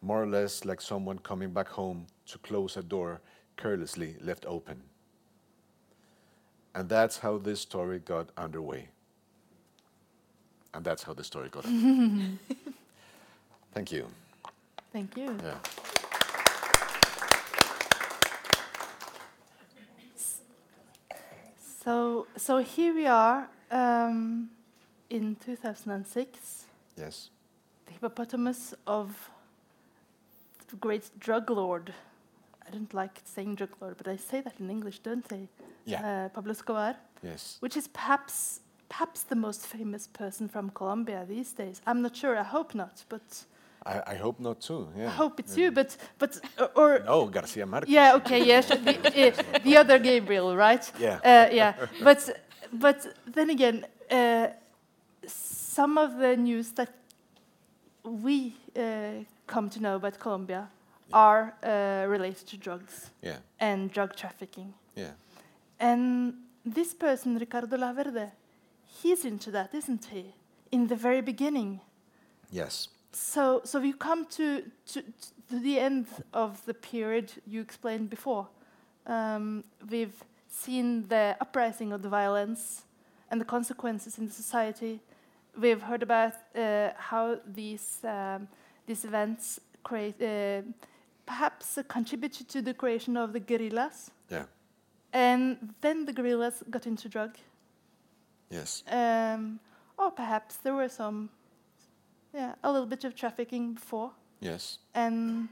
more or less like someone coming back home to close a door carelessly left open. And that's how this story got underway. And that's how the story got underway. Thank you. Thank you. Yeah. So, so here we are um, in 2006, Yes. the hippopotamus of the great drug lord. I don't like saying drug lord, but I say that in English, don't I? Yeah. Uh, Pablo Escobar, Yes. which is perhaps perhaps the most famous person from Colombia these days. I'm not sure. I hope not, but I, I hope not too. Yeah. I hope it's you. But but or No, Garcia Marquez. Yeah, okay, yes, the, uh, the other Gabriel, right? Yeah. Uh, yeah, but but then again, uh, some of the news that we uh, come to know about Colombia are uh, related to drugs Yeah. and drug trafficking. Yeah. And this person, Ricardo Laverde, he's into that, isn't he? In the very beginning. Yes. So, so you come to, to, to the end of the period you explained before. Um, we've seen the uprising of the violence and the consequences in the society. We've heard about uh, how these, um, these events create, uh, perhaps uh, contributed to the creation of the guerrillas. Yeah. And then the guerrillas got into drug. Yes. Um, or perhaps there were some, yeah, a little bit of trafficking before. Yes. And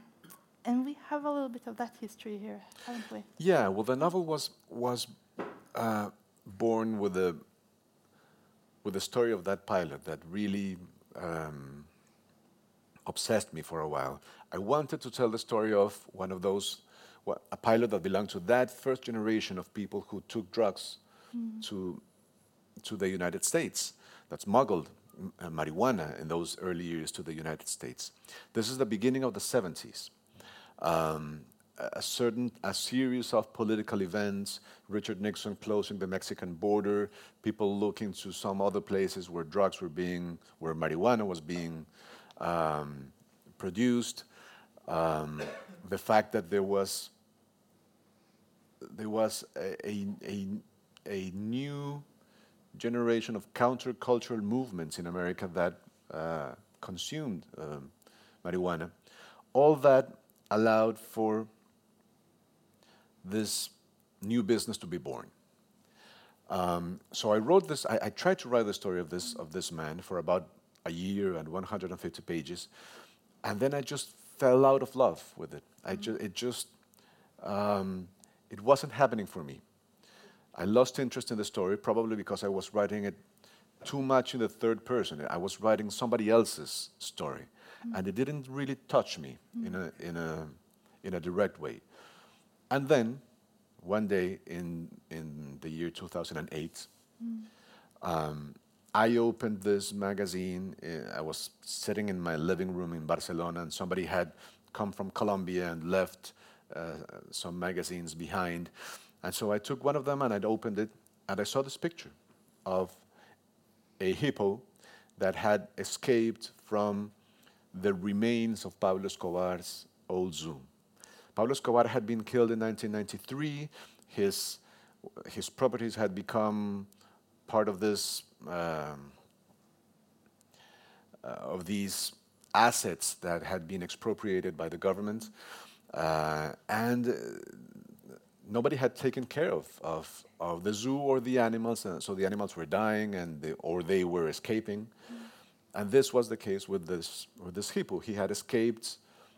and we have a little bit of that history here, haven't we? Yeah. Well, the novel was was uh, born with the with the story of that pilot that really um, obsessed me for a while. I wanted to tell the story of one of those, a pilot that belonged to that first generation of people who took drugs to to the United States, that smuggled uh, marijuana in those early years to the United States. This is the beginning of the 70s. Um, a a certain a series of political events, Richard Nixon closing the Mexican border, people looking to some other places where drugs were being, where marijuana was being um, produced, um, the fact that there was there was a, a, a, a new generation of countercultural movements in America that uh, consumed um, marijuana. All that allowed for this new business to be born. Um, so I wrote this. I, I tried to write the story of this of this man for about a year and 150 pages, and then I just fell out of love with it. I ju- it just um, it wasn't happening for me. I lost interest in the story, probably because I was writing it too much in the third person. I was writing somebody else's story, and it didn't really touch me in a in a in a direct way. And then, one day in in the year 2008, um, I opened this magazine. uh, I was sitting in my living room in Barcelona, and somebody had come from Colombia and left uh, some magazines behind. And so I took one of them and I'd opened it, and I saw this picture of a hippo that had escaped from the remains of Pablo Escobar's old zoo. Pablo Escobar had been killed in 1993. His, his properties had become part of this um, uh, of these assets that had been expropriated by the government, uh, and nobody had taken care of, of, of the zoo or the animals, uh, so the animals were dying and they, or they were escaping. And this was the case with this, with this hippo. He had escaped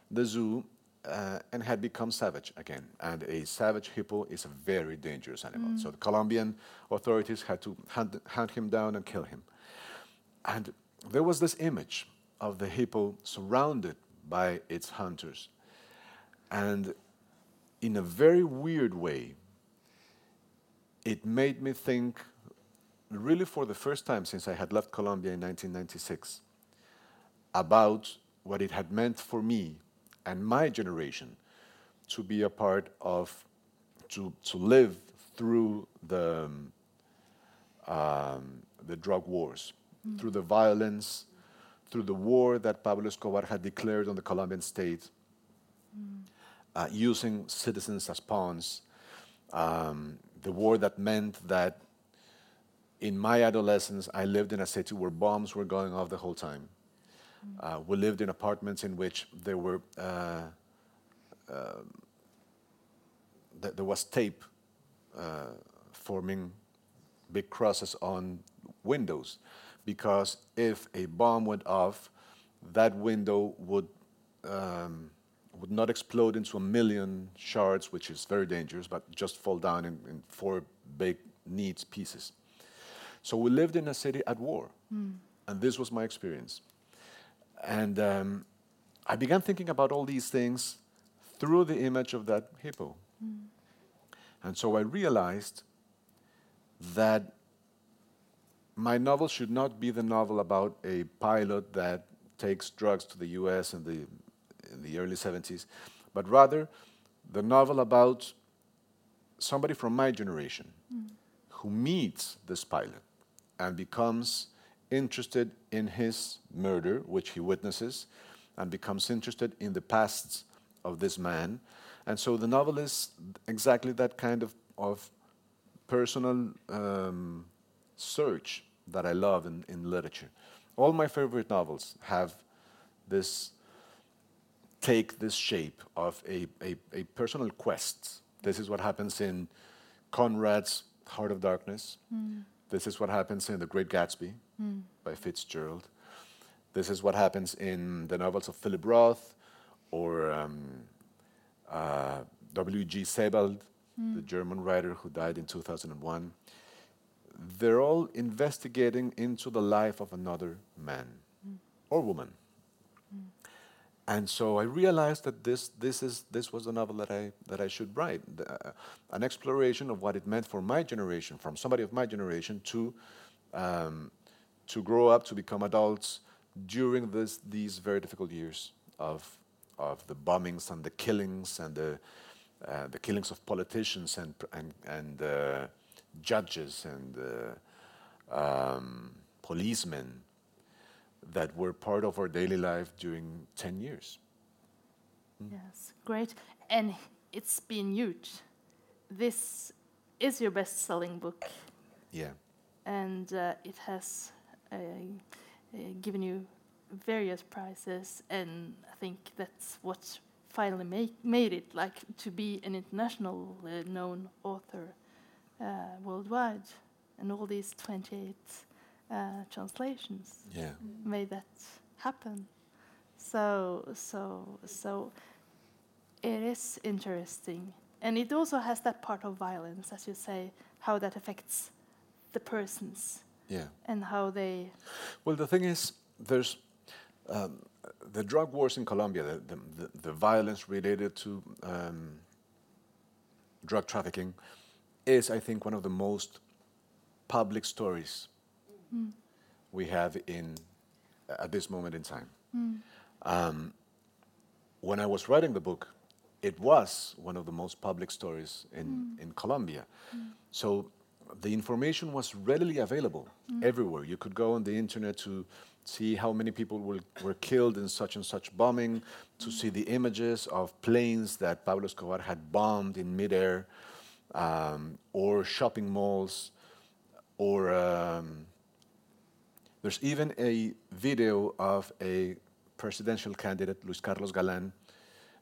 the zoo uh, and had become savage again. And a savage hippo is a very dangerous animal. So the Colombian authorities had to hunt, hunt him down and kill him. And there was this image of the hippo surrounded by its hunters. And in a very weird way, it made me think, really for the first time since I had left Colombia in 1996, about what it had meant for me and my generation to be a part of, to, to live through the, um, um the drug wars, mm. through the violence, through the war that Pablo Escobar had declared on the Colombian state, mm. Uh, using citizens as pawns. Um, the war that meant that in my adolescence, I lived in a city where bombs were going off the whole time. Uh, we lived in apartments in which there were uh, th- there was tape uh, forming big crosses on windows because if a bomb went off, that window would um, would not explode into a million shards, which is very dangerous, but just fall down in, in four big, neat pieces. So we lived in a city at war, and this was my experience. And um, I began thinking about all these things through the image of that hippo. And so I realized that my novel should not be the novel about a pilot that takes drugs to the US in the, the early 70s, but rather the novel about somebody from my generation who meets this pilot and becomes interested in his murder, which he witnesses, and becomes interested in the pasts of this man. And so the novel is exactly that kind of, of personal um, search that I love in, in literature. All my favorite novels have this take this shape of a, a, a personal quest. This is what happens in Conrad's Heart of Darkness. This is what happens in The Great Gatsby by Fitzgerald. This is what happens in the novels of Philip Roth or um, uh, W.G. Sebald, the German writer who died in 2001. They're all investigating into the life of another man or woman. And so I realized that this, this, is, this was a novel that I, that I should write the, uh, an exploration of what it meant for my generation, from somebody of my generation, to, um, to grow up, to become adults during this, these very difficult years of, of the bombings and the killings and the, uh, the killings of politicians and, and, and uh, judges and uh, um, policemen that were part of our daily life during 10 years. Yes, great. And it's been huge. This is your best selling book, Yeah. and uh, it has uh, uh, given you various prizes. And I think that's what finally make, made it like to be an international uh, known author uh, worldwide. And all these 28 uh, translations Yeah. made that happen. So, so, so it is interesting. And it also has that part of violence, as you say, how that affects the persons Yeah. and how they. Well, the thing is, there's um, the drug wars in Colombia, the, the, the, the violence related to um, drug trafficking is, I think, one of the most public stories we have in at this moment in time. Um, when I was writing the book, it was one of the most public stories in, in Colombia. So the information was readily available everywhere. You could go on the internet to see how many people were, were killed in such and such bombing, to see the images of planes that Pablo Escobar had bombed in midair, um, or shopping malls, or um, there's even a video of a presidential candidate, Luis Carlos Galan,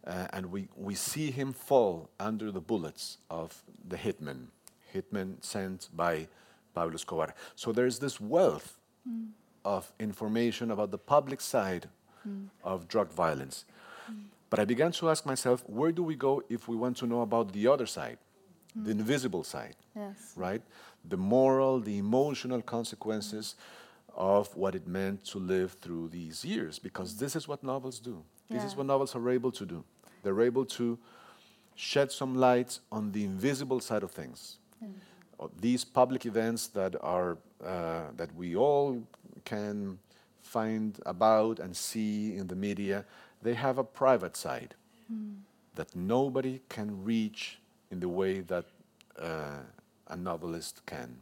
uh, and we, we see him fall under the bullets of the hitmen, hitmen sent by Pablo Escobar. So there's this wealth mm. of information about the public side mm. of drug violence. But I began to ask myself, where do we go if we want to know about the other side, the mm. invisible side? Yes. right? The moral, the emotional consequences of what it meant to live through these years, because this is what novels do. This is what novels are able to do. They're able to shed some light on the invisible side of things. Uh, These public events that are uh, that we all can find about and see in the media, they have a private side that nobody can reach in the way that uh, a novelist can.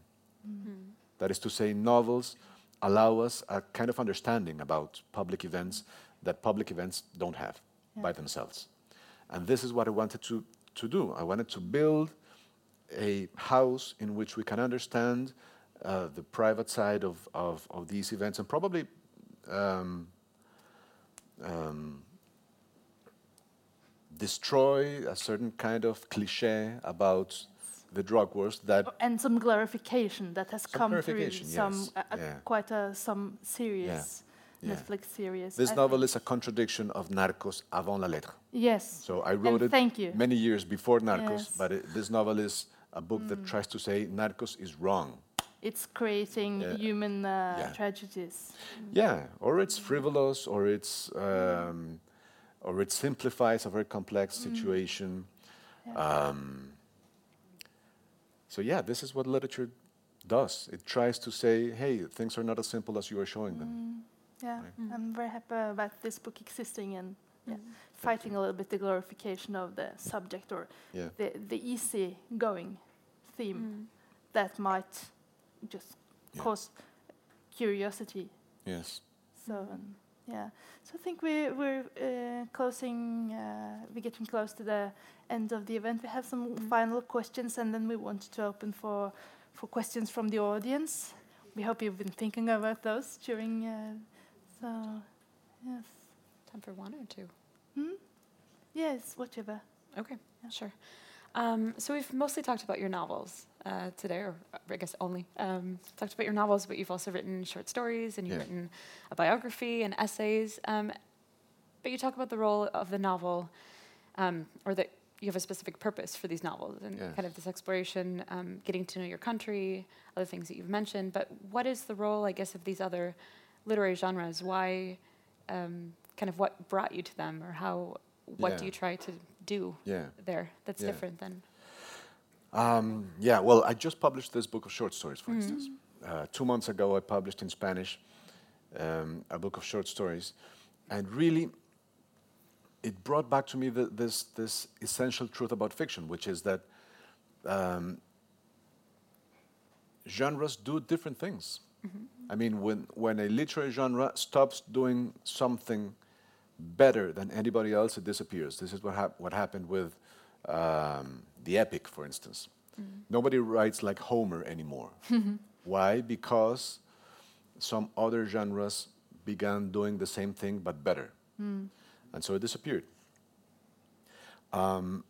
That is to say, novels allow us a kind of understanding about public events that public events don't have by themselves. And this is what I wanted to, to do. I wanted to build a house in which we can understand uh, the private side of, of, of these events and probably um, um, destroy a certain kind of cliche about the drug wars that and some glorification that has come through glorification, some uh, uh, yeah. quite a some series yeah. Netflix series. this I novel think. is a contradiction of Narcos avant la lettre. yes. So I wrote and it Thank you. many years before Narcos, Yes. Mm. but it, this novel is a book that tries to say Narcos is wrong. It's creating Yeah. human uh, Yeah. tragedies. Yeah, or it's frivolous, or it's um, or it simplifies a very complex situation. Um, so yeah, this is what literature does. It tries to say, hey, things are not as simple as you are showing them. Yeah, Right. I'm very happy about this book existing and yeah, fighting a little bit the glorification of the subject or Yeah. the the easy going theme that might just Yeah. cause curiosity. Yes. So um, yeah, so I think we we're uh, closing. Uh, we're getting close to the end of the event. We have some final questions, and then we want to open for for questions from the audience. We hope you've been thinking about those during. Uh, so yes, Time for one or two. hmm? yes, whatever. Okay, yeah. sure. Um, so we've mostly talked about your novels uh, today, or I guess only um, talked about your novels, but you've also written short stories and you've Yeah. written a biography and essays. Um, but you talk about the role of the novel, um, or that you have a specific purpose for these novels and Yeah. kind of this exploration, um, getting to know your country, other things that you've mentioned. But what is the role, I guess, of these other literary genres? Why, um, kind of, what brought you to them, or how? What Yeah. do you try to do Yeah. there that's different than? Um, yeah, well, I just published this book of short stories, for Mm-hmm. instance. Uh, two months ago, I published in Spanish um, a book of short stories, and really, it brought back to me the, this this essential truth about fiction, which is that um, genres do different things. I mean, when when a literary genre stops doing something better than anybody else, it disappears. This is what hap- what happened with um, the epic, for instance. Nobody writes like Homer anymore. Why? Because some other genres began doing the same thing but better, and so it disappeared. Um,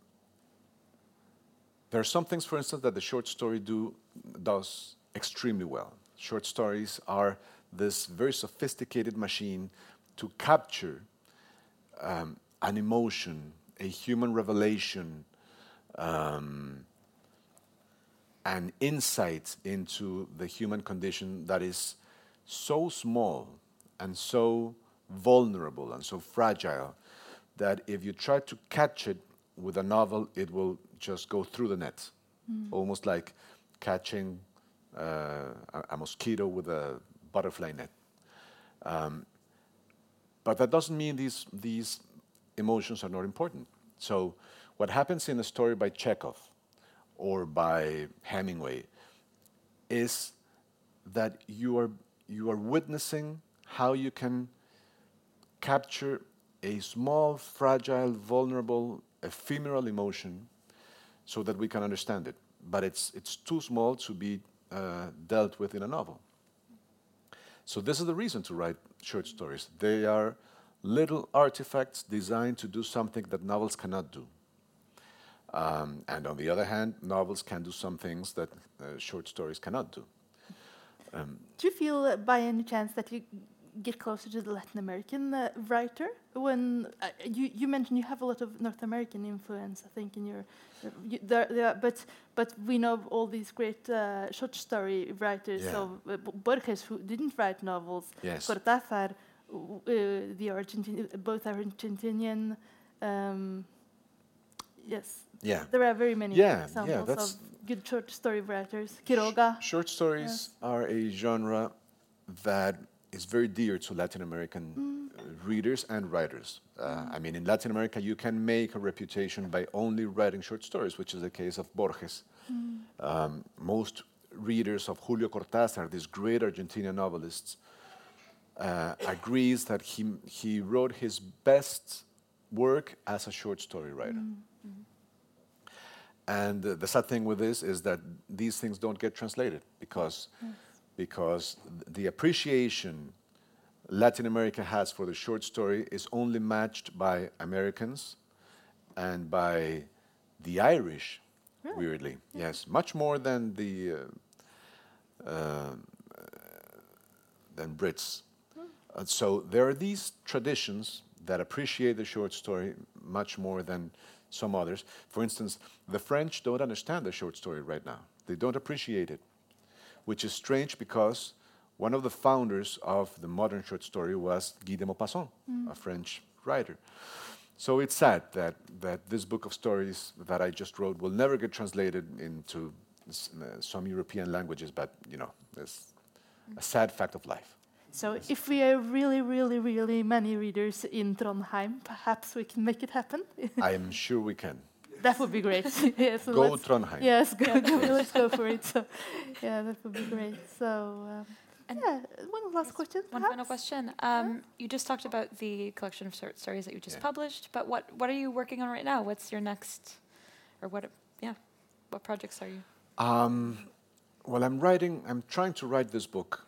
there are some things, for instance, that the short story do does extremely well. Short stories are this very sophisticated machine to capture um, an emotion, a human revelation, um, an insight into the human condition that is so small and so vulnerable and so fragile that if you try to catch it with a novel, it will just go through the net, almost like catching uh, a, a mosquito with a butterfly net. Um, but that doesn't mean these, these emotions are not important. So, what happens in a story by Chekhov or by Hemingway is that you are, you are witnessing how you can capture a small, fragile, vulnerable, ephemeral emotion so that we can understand it. But it's, it's too small to be uh, dealt with in a novel. So, this is the reason to write short stories. They are little artifacts designed to do something that novels cannot do. Um, and on the other hand, novels can do some things that uh, short stories cannot do. Do you feel, uh, by any chance, that you get closer to the Latin American uh, writer. When uh, you you mentioned you have a lot of North American influence, I think in your, you, there, there, but but we know of all these great uh, short story writers Yeah. of uh, Borges who didn't write novels. Yes. Cortázar, the Argentine, both Argentinian. Um, yes, Yeah. there are very many Yeah, yeah, examples that's- of good short story writers. Quiroga. Short stories are a genre that is very dear to Latin American uh, readers and writers. Uh, I mean, in Latin America, you can make a reputation by only writing short stories, which is the case of Borges. Um, most readers of Julio Cortázar, these great Argentinian novelist, uh, agrees that he, he wrote his best work as a short story writer. And uh, the sad thing with this is that these things don't get translated because, because the appreciation Latin America has for the short story is only matched by Americans and by the Irish, weirdly. Yes, much more than the uh, uh, than Brits. Uh, so there are these traditions that appreciate the short story much more than some others. For instance, the French don't understand the short story right now. They don't appreciate it, which is strange because one of the founders of the modern short story was Guy de Maupassant, a French writer. So it's sad that, that this book of stories that I just wrote will never get translated into s- uh, some European languages, but you know, it's a sad fact of life. So if we are really, really, really many readers in Trondheim, perhaps we can make it happen. I am sure we can. that would be great. yes, so Go let's- Trondheim. Yes, go, go, let's go for it. So, yeah, that would be great. So, um, And- yeah, one last question. One perhaps? final question. Um, you just talked about the collection of short stories that you just Yeah. published, but what, what are you working on right now? What's your next, or what, yeah, what projects are you? Um, well, I'm writing, I'm trying to write this book.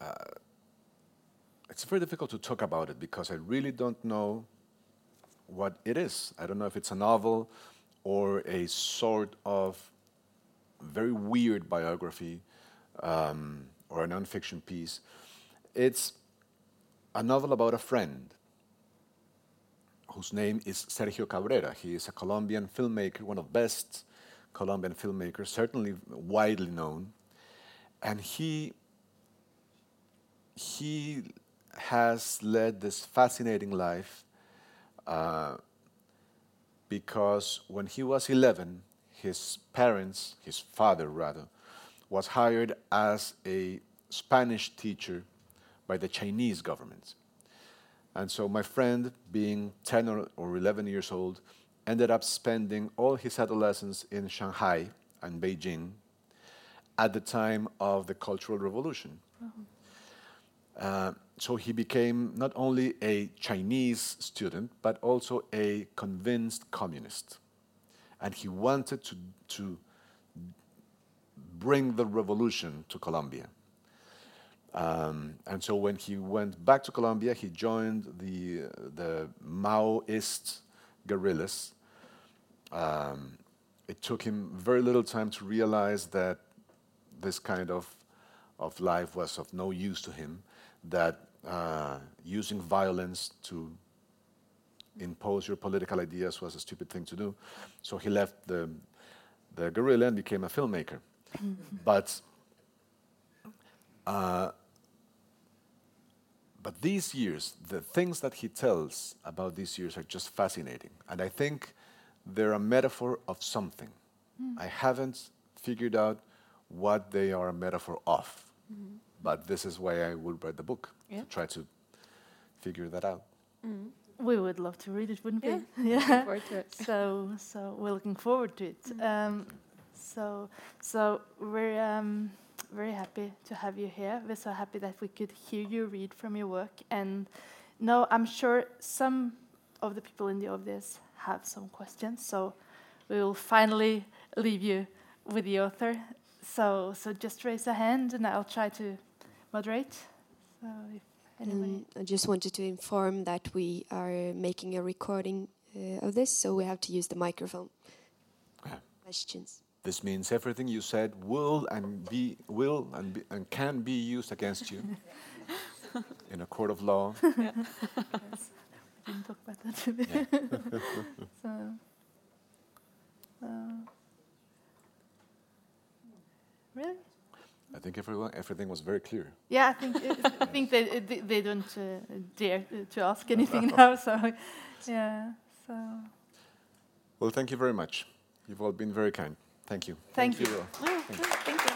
Uh, it's very difficult to talk about it because I really don't know what it is. I don't know if it's a novel or a sort of very weird biography um, or a nonfiction piece. It's a novel about a friend whose name is Sergio Cabrera. He is a Colombian filmmaker, one of the best Colombian filmmakers, certainly widely known. And he, he has led this fascinating life uh, because when he was 11, his parents, his father rather, was hired as a Spanish teacher by the Chinese government. And so my friend, being 10 or, or 11 years old, ended up spending all his adolescence in Shanghai and Beijing at the time of the Cultural Revolution. Uh, so he became not only a Chinese student, but also a convinced communist. And he wanted to, to bring the revolution to Colombia. Um, and so when he went back to Colombia, he joined the, the Maoist guerrillas. Um, it took him very little time to realize that this kind of, of life was of no use to him, that uh, using violence to impose your political ideas was a stupid thing to do. So he left the, the guerrilla and became a filmmaker. but uh, but these years, the things that he tells about these years are just fascinating. And I think they're a metaphor of something. I haven't figured out what they are a metaphor of. But this is why I would write the book, Yeah. to try to figure that out. We would love to read it, wouldn't Yeah. we? Looking forward to it. so so we're looking forward to it. Um, so so we're um, very happy to have you here. We're so happy that we could hear you read from your work. And no, I'm sure some of the people in the audience have some questions. So we will finally leave you with the author. So so just raise a hand, and I'll try to moderate. So if. Um, I just wanted to inform that we are making a recording uh, of this, so we have to use the microphone. Yeah. Questions? This means everything you said will and be will and, be, and can be used against you. in a court of law. Yes. We didn't talk about that. so, uh, really? I think everyone, everything was very clear. Yeah, I think I think they they, they don't uh, dare to ask anything now. So, yeah. So, Well, thank you very much. You've all been very kind. Thank you. Thank you. all. Oh, Thank you.